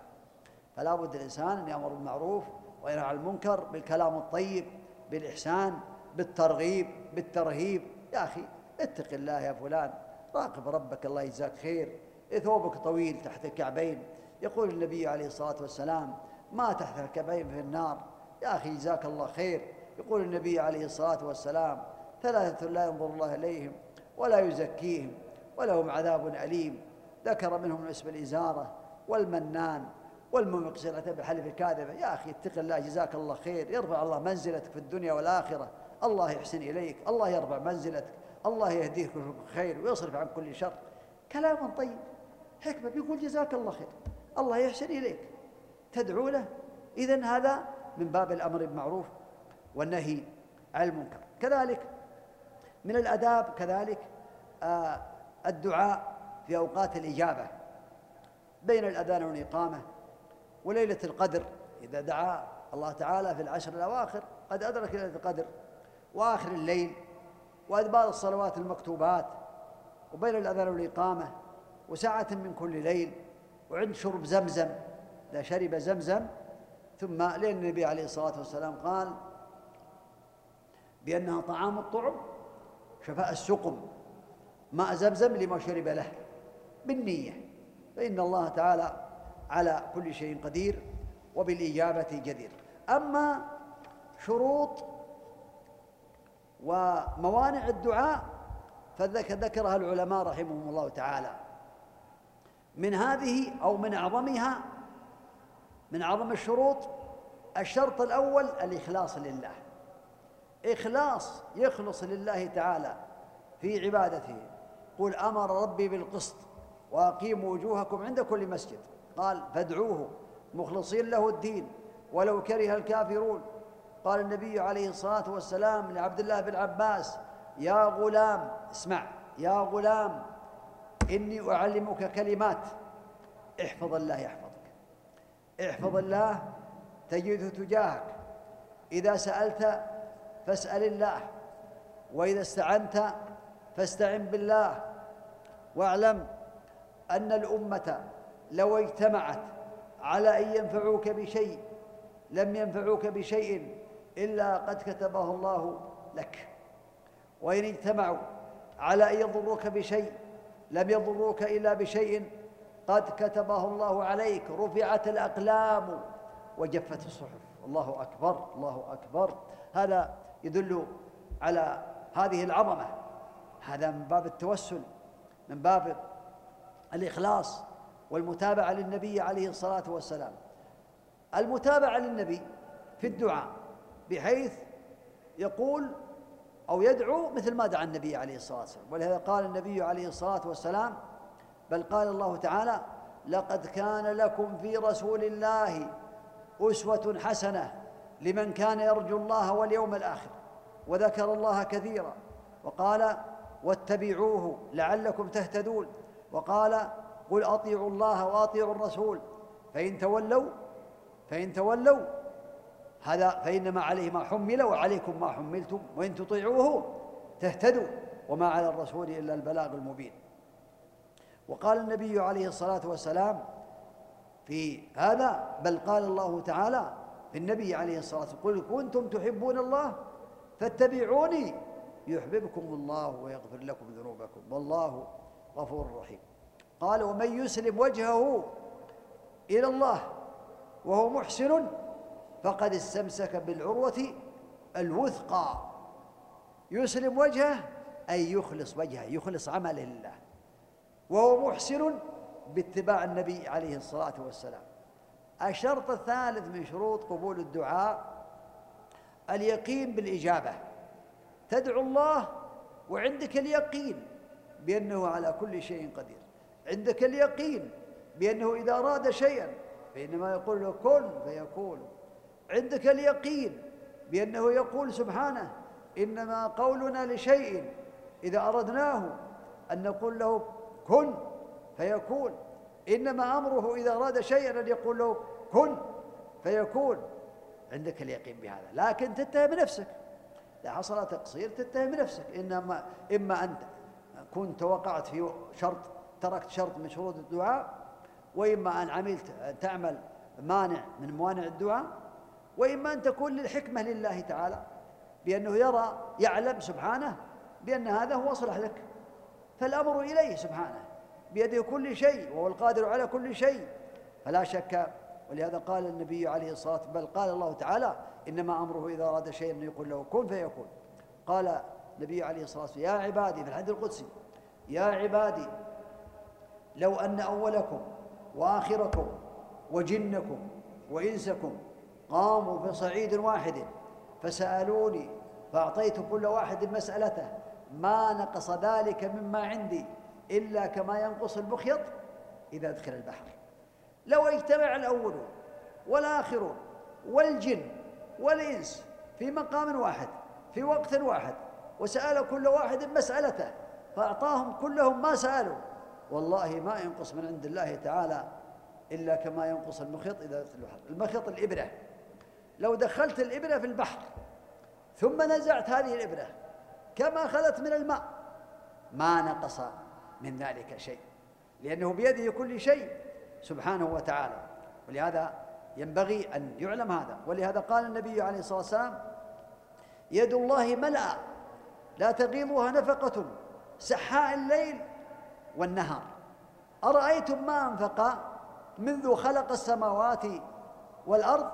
فلا بد الإنسان أن يأمر بالمعروف وينهى عن المنكر بالكلام الطيب بالإحسان بالترغيب بالترهيب. يا أخي اتق الله يا فلان راقب ربك الله يجزاك خير. ثوبك طويل تحت الكعبين. يقول النبي عليه الصلاة والسلام ما تحت الكعبين في النار؟ يا أخي جزاك الله خير. يقول النبي عليه الصلاة والسلام ثلاثة لا ينظر الله إليهم ولا يزكيهم ولهم عذاب أليم. ذكر منهم اسم الإزارة والمنان والمنفق سلعته بالحلف الكاذبة يا أخي اتق الله جزاك الله خير. يرفع الله منزلتك في الدنيا والآخرة. الله يحسن إليك. الله يرفع منزلتك. الله يهديك خير ويصرف عن كل شر. كلام طيب حكمة بيقول جزاك الله خير. الله يحسن إليك. تدعو له. إذن هذا من باب الأمر بالمعروف والنهي عن المنكر. كذلك من الأداب كذلك آه الدعاء في أوقات الإجابة. بين الأذان والإقامة وليلة القدر إذا دعا الله تعالى في العشر الأواخر قد أدرك ليلة القدر. وآخر الليل وأدبار الصلوات المكتوبات وبين الأذان والإقامة وساعة من كل ليل وعند شرب زمزم إذا شرب زمزم. ثم لأن النبي عليه الصلاة والسلام قال بأنها طعام الطعم. شفاء السقم ماء زمزم لما شرب له بالنية فإن الله تعالى على كل شيء قدير وبالإجابة جدير. أما شروط وموانع الدعاء فذكرها العلماء رحمهم الله تعالى. من هذه أو من أعظمها من أعظم الشروط الشرط الأول الإخلاص لله. إخلاص يخلص لله تعالى في عبادته. قل أمر ربي بالقسط وأقيموا وجوهكم عند كل مسجد. قال فادعوه مخلصين له الدين ولو كره الكافرون. قال النبي عليه الصلاة والسلام لعبد الله بن عباس يا غلام اسمع يا غلام إني أعلمك كلمات. احفظ الله يحفظك. احفظ الله تجده تجاهك. إذا سألت فاسأل الله وإذا استعنت فاستعن بالله. واعلم أن الأمة لو اجتمعت على أن ينفعوك بشيء لم ينفعوك بشيء إلا قد كتبه الله لك. وإن اجتمعوا على أن يضروك بشيء لم يضروك إلا بشيء قد كتبه الله عليك. رفعت الأقلام وجفت الصحف. الله أكبر الله أكبر. هذا يدل على هذه العظمة. هذا من باب التوسل من باب الإخلاص والمتابعة للنبي عليه الصلاة والسلام. المتابعة للنبي في الدعاء بحيث يقول أو يدعو مثل ما دعا النبي عليه الصلاة والسلام. ولهذا قال النبي عليه الصلاة والسلام بل قال الله تعالى لقد كان لكم في رسول الله أسوة حسنة. لمن كان يرجو الله واليوم الآخر وذكر الله كثيرا وقال واتبعوه لعلكم تهتدون وقال قل أطيعوا الله وأطيعوا الرسول فإن تولوا فإن تولوا هذا فإنما عليه ما حمل وعليكم ما حملتم وإن تطيعوه تهتدوا وما على الرسول إلا البلاغ المبين. وقال النبي عليه الصلاة والسلام في هذا بل قال الله تعالى في النبي عليه الصلاة والسلام قل كنتم تحبون الله فاتبعوني يحببكم الله ويغفر لكم ذنوبكم والله غفور رحيم. قال ومن يسلم وجهه إلى الله وهو محسن فقد استمسك بالعروة الوثقى. يسلم وجهه أي يخلص وجهه يخلص عمله لله. وهو محسن باتباع النبي عليه الصلاة والسلام. الشرط الثالث من شروط قبول الدعاء اليقين بالإجابة. تدعو الله وعندك اليقين بأنه على كل شيء قدير. عندك اليقين بأنه إذا أراد شيئا فإنما يقول له كن فيكون. عندك اليقين بأنه يقول سبحانه إنما قولنا لشيء إذا أردناه أن نقول له كن فيكون. إنما أمره إذا أراد شيئا أن يقول له كن فيكون عندك اليقين بهذا. لكن تتهم نفسك إذا حصل تقصير تتهم نفسك إنما إما أن كنت وقعت في شرط تركت شرط من شروط الدعاء وإما أن عملت تعمل مانع من موانع الدعاء وإما أن تكون للحكمة لله تعالى بأنه يرى يعلم سبحانه بأن هذا هو أصلح لك. فالأمر إليه سبحانه. بيده كل شيء وهو القادر على كل شيء. فلا شك ولهذا قال النبي عليه الصلاة والسلام بل قال الله تعالى إنما أمره إذا أراد شيئا أن يقول له كن فيكون. قال النبي عليه الصلاة والسلام يا عبادي في الحديث القدسي يا عبادي لو أن أولكم وآخركم وجنكم وإنسكم قاموا في صعيد واحد فسألوني فأعطيت كل واحد مسألته ما نقص ذلك مما عندي؟ إلا كما ينقص المخيط إذا أدخل البحر. لو اجتمع الأولون والآخرون والجن والإنس في مقام واحد في وقت واحد وسأل كل واحد مسألته فأعطاهم كلهم ما سألوا. والله ما ينقص من عند الله تعالى إلا كما ينقص المخيط إذا دخل البحر. المخيط الإبرة. لو دخلت الإبرة في البحر ثم نزعت هذه الإبرة كما أخذت من الماء ما نقص من ذلك شيء لأنه بيده كل شيء سبحانه وتعالى. ولهذا ينبغي أن يعلم هذا. ولهذا قال النبي عليه الصلاة والسلام يد الله ملأ لا تغيضها نفقة سحاء الليل والنهار. أرأيتم ما أنفق منذ خلق السماوات والأرض؟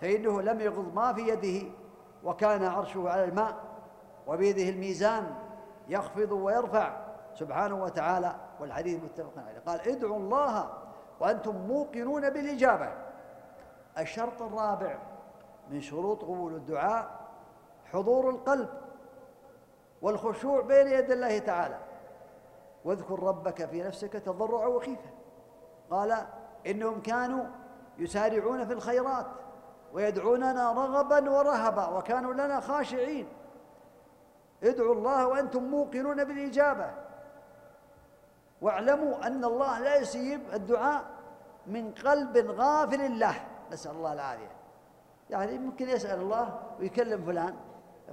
فإنه لم يغض ما في يده وكان عرشه على الماء وبيده الميزان يخفض ويرفع. سبحانه وتعالى والحديث متفق عليه. قال ادعوا الله وأنتم موقنون بالإجابة. الشرط الرابع من شروط قبول الدعاء حضور القلب والخشوع بين يدي الله تعالى. واذكر ربك في نفسك تضرعا وخيفة قال إنهم كانوا يسارعون في الخيرات ويدعوننا رغبا ورهبا وكانوا لنا خاشعين. ادعوا الله وأنتم موقنون بالإجابة. واعلموا أن الله لا يسيب الدعاء من قلب غافل له. نسأل الله العافية. يعني ممكن يسأل الله ويكلم فلان.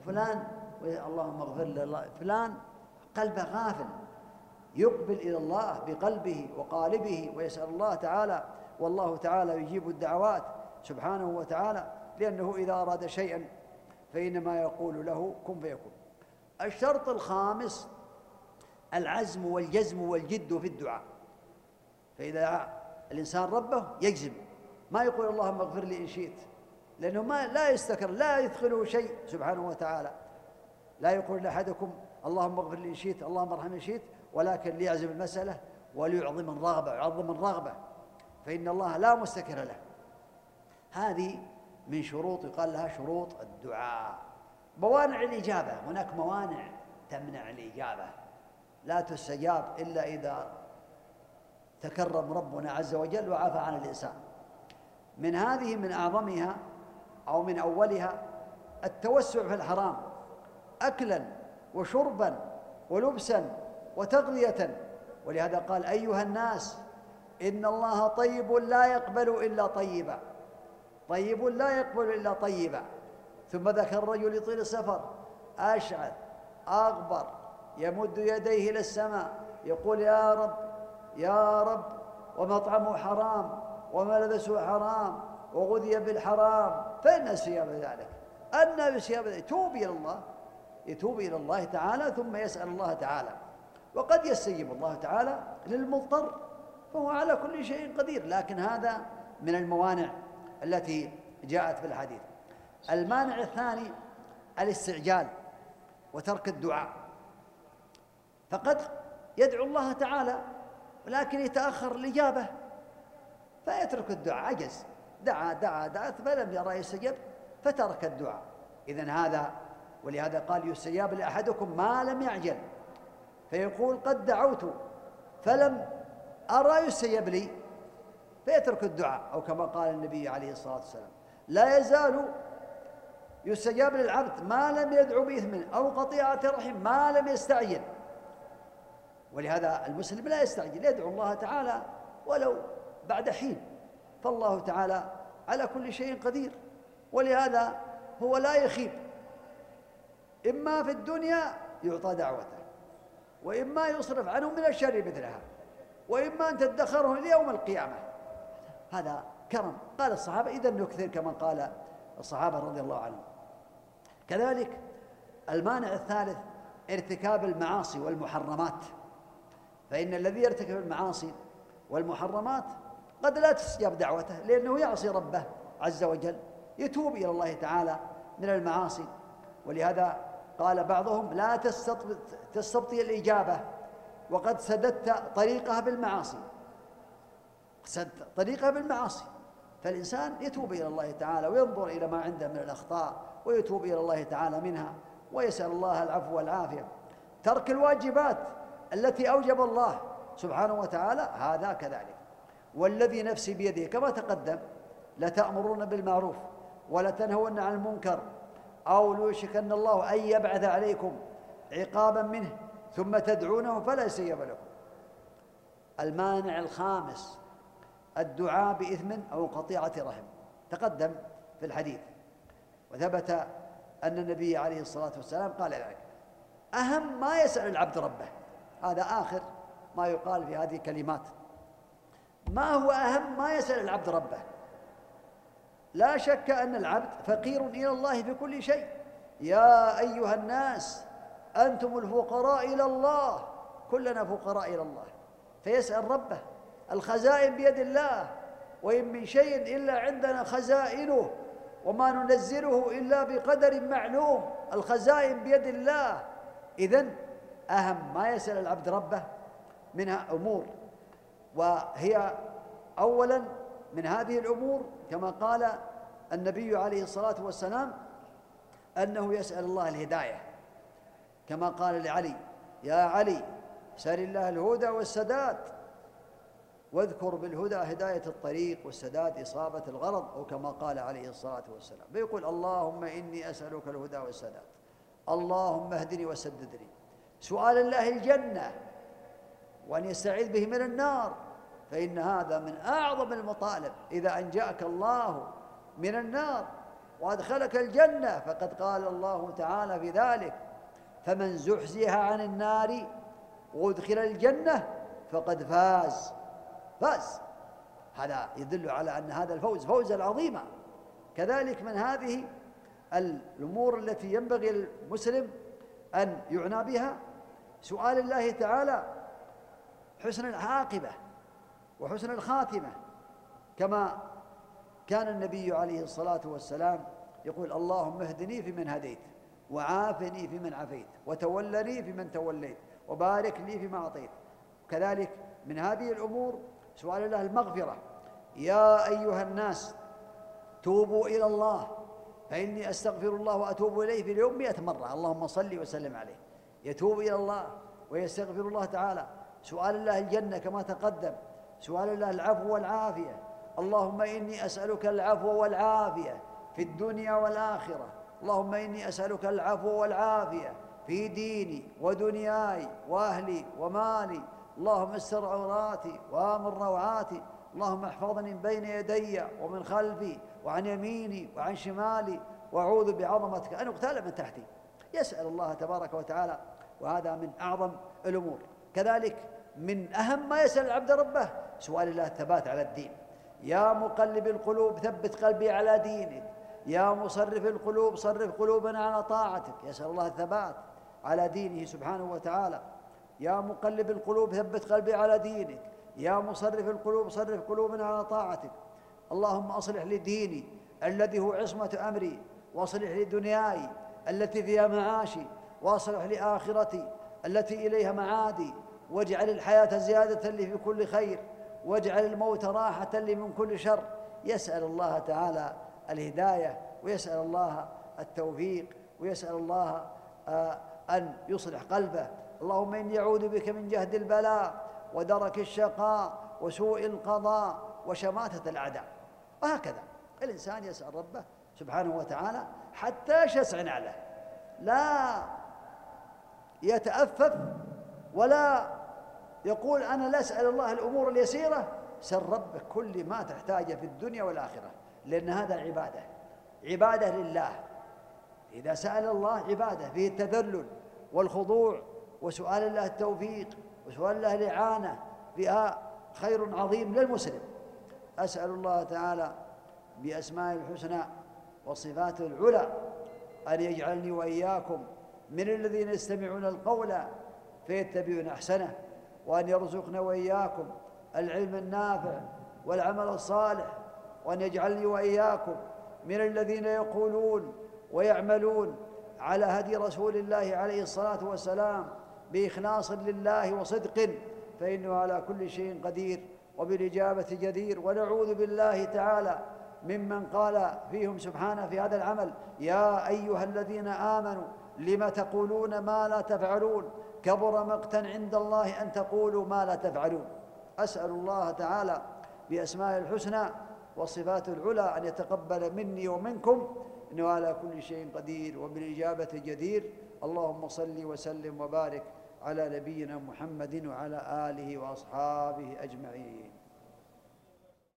فلان اللهم اغفر له. فلان قلبه غافل. يقبل إلى الله بقلبه وقالبه ويسأل الله تعالى. والله تعالى يجيب الدعوات سبحانه وتعالى. لأنه إذا أراد شيئا فإنما يقول له كن فيكون. الشرط الخامس العزم والجزم والجد في الدعاء. فإذا الإنسان ربه يجزم. ما يقول اللهم اغفر لي إن شئت لأنه ما لا يستكر لا يدخله شيء سبحانه وتعالى. لا يقول لأحدكم اللهم اغفر لي إن شئت اللهم ارحمني إن شئت ولكن ليعزم المسألة وليعظم الرغبة يعظم الرغبة. فإن الله لا مستكر له. هذه من شروط يقال لها شروط الدعاء. موانع الإجابة هناك موانع تمنع الإجابة. لا تستجاب إلا إذا تكرم ربنا عز وجل وعفى عن الإنسان. من هذه من أعظمها أو من أولها التوسع في الحرام أكلا وشربا ولبسا وتغذية. ولهذا قال أيها الناس إن الله طيب لا يقبل إلا طيبا. طيب لا يقبل إلا طيبا. ثم ذكر الرجل يطيل السفر أشعث أغبر يمد يديه إلى السماء يقول يا رب يا رب ومطعمه حرام وملبسه حرام وغذي بالحرام فإن الصيام ذلك. أن بصيام يتوب إلى الله يتوب إلى الله تعالى ثم يسأل الله تعالى. وقد يستجيب الله تعالى للمضطر فهو على كل شيء قدير. لكن هذا من الموانع التي جاءت في الحديث المانع الثاني الاستعجال وترك الدعاء. فقد يدعو الله تعالى ولكن يتأخر الإجابة فيترك الدعاء عجز. دعا دعا دعا فلم يرى يستجب فترك الدعاء. إذا هذا ولهذا قال يستجاب لأحدكم ما لم يعجل. فيقول قد دعوت فلم أرى يستجب لي فيترك الدعاء. أو كما قال النبي عليه الصلاة والسلام لا يزال يستجاب للعبد ما لم يدعو بإثم أو قطيعة رحم ما لم يستعجل. ولهذا المسلم لا يستعجل يدعو الله تعالى ولو بعد حين. فالله تعالى على كل شيء قدير ولهذا هو لا يخيب. إما في الدنيا يعطى دعوته وإما يصرف عنه من الشر مثلها وإما أن تدخره ليوم القيامة. هذا كرم. قال الصحابة إذا نكثر كما قال الصحابة رضي الله عنهم. كذلك المانع الثالث ارتكاب المعاصي والمحرمات. فإن الذي يرتكب المعاصي والمحرمات قد لا تستجاب دعوته لأنه يعصي ربه عز وجل يتوب إلى الله تعالى من المعاصي. ولهذا قال بعضهم لا تستبطي الإجابة. وقد سددت طريقها بالمعاصي. سدت طريقها بالمعاصي. فالإنسان يتوب إلى الله تعالى وينظر إلى ما عنده من الأخطاء ويتوب إلى الله تعالى منها. ويسأل الله العفو والعافية. ترك الواجبات التي أوجب الله سبحانه وتعالى هذا كذلك. والذي نفسي بيده كما تقدم لتأمرون بالمعروف ولتنهون عن المنكر أو ليوشكن الله أن يبعث عليكم عقابا منه ثم تدعونه فلا يستجاب لكم. المانع الخامس الدعاء بإثم أو قطيعة رحم. تقدم في الحديث وثبت أن النبي عليه الصلاة والسلام قال ذلك. أهم ما يسأل العبد ربه. هذا آخر ما يقال في هذه الكلمات. ما هو أهم؟ ما يسأل العبد ربه. لا شك أن العبد فقير إلى الله في كل شيء. يا أيها الناس أنتم الفقراء إلى الله. كلنا فقراء إلى الله. فيسأل ربه. الخزائن بيد الله. وإن من شيء إلا عندنا خزائنه وما ننزله إلا بقدر معلوم. الخزائن بيد الله. إذن أهم ما يسأل العبد ربه منها أمور وهي أولا من هذه الأمور كما قال النبي عليه الصلاة والسلام أنه يسأل الله الهداية كما قال لعلي يا علي سأل الله الهدى والسداد واذكر بالهدى هداية الطريق والسداد إصابة الغرض أو كما قال عليه الصلاة والسلام. فيقول اللهم إني أسألك الهدى والسداد اللهم اهدني وسددني سؤال الله الجنة وأن يستعيذ به من النار فإن هذا من أعظم المطالب. إذا أنجاك الله من النار وأدخلك الجنة فقد قال الله تعالى في ذلك فمن زحزح عن النار وأدخل الجنة فقد فاز. فاز. هذا يدل على أن هذا الفوز فوزا عظيما. كذلك من هذه الأمور التي ينبغي المسلم أن يعنى بها سؤال الله تعالى حسن العاقبة وحسن الخاتمة كما كان النبي عليه الصلاة والسلام يقول اللهم اهدني فيمن هديت وعافني فيمن عافيت وتولني فيمن توليت وبارك لي فيما أعطيت. كذلك من هذه الأمور سؤال الله المغفرة يا أيها الناس توبوا إلى الله فإني أستغفر الله وأتوب إليه في اليوم مئة مرة اللهم صل وسلم عليه. يتوب إلى الله ويستغفر الله تعالى. سؤال الله الجنة كما تقدم. سؤال الله العفو والعافية. اللهم إني أسألك العفو والعافية في الدنيا والآخرة. اللهم إني أسألك العفو والعافية في ديني ودنياي وأهلي ومالي. اللهم استر عوراتي وآمن روعاتي. اللهم احفظني من بين يدي ومن خلفي وعن يميني وعن شمالي. وأعوذ بعظمتك. ان اغتال من تحتي. يسأل الله تبارك وتعالى وهذا من أعظم الأمور. كذلك من أهم ما يسأل العبد ربه سؤال الله الثبات على الدين. يا مقلب القلوب ثبت قلبي على دينك. يا مصرف القلوب صرف قلوبنا على طاعتك. يسأل الله الثبات على دينه سبحانه وتعالى. يا مقلب القلوب ثبت قلبي على دينك. يا مصرف القلوب صرف قلوبنا على طاعتك. اللهم أصلح لي ديني الذي هو عصمة أمري وأصلح لي دنياي التي فيها معاشي واصلح لي اخرتي التي إليها معادي واجعل الحياة زيادة لي في كل خير واجعل الموت راحة لي من كل شر. يسأل الله تعالى الهداية ويسأل الله التوفيق ويسأل الله آه، أن يصلح قلبه. اللهم إني أعوذ بك من جهد البلاء ودرك الشقاء وسوء القضاء وشماتة الأعداء. وهكذا الإنسان يسأل ربه سبحانه وتعالى حتى يشسع نعله لا يتأفف ولا يقول أنا لا أسأل الله الأمور اليسيرة. سل ربك كل ما تحتاجه في الدنيا والآخرة لأن هذا عبادة عبادة لله. إذا سأل الله عبادة فيه التذلل والخضوع وسؤال الله التوفيق وسؤال الله الإعانة فيها خير عظيم للمسلم. أسأل الله تعالى بأسماء الحسنى وصفات العلى أن يجعلني وإياكم من الذين يستمعون القول فيتبعون أحسنه وأن يرزقنا وإياكم العلم النافع والعمل الصالح وأن يجعلني وإياكم من الذين يقولون ويعملون على هدي رسول الله عليه الصلاة والسلام بإخلاص لله وصدق فإنه على كل شيء قدير وبالإجابة جدير. ونعوذ بالله تعالى ممن قال فيهم سبحانه في هذا العمل يا أيها الذين آمنوا لم تقولون ما لا تفعلون؟ كبر مقتا عند الله أن تقولوا ما لا تفعلون. أسأل الله تعالى بأسماء الحسنى والصفات العلى أن يتقبل مني ومنكم إنه على كل شيء قدير وبالإجابة جدير. اللهم صل وسلم وبارك على نبينا محمد وعلى آله وأصحابه أجمعين.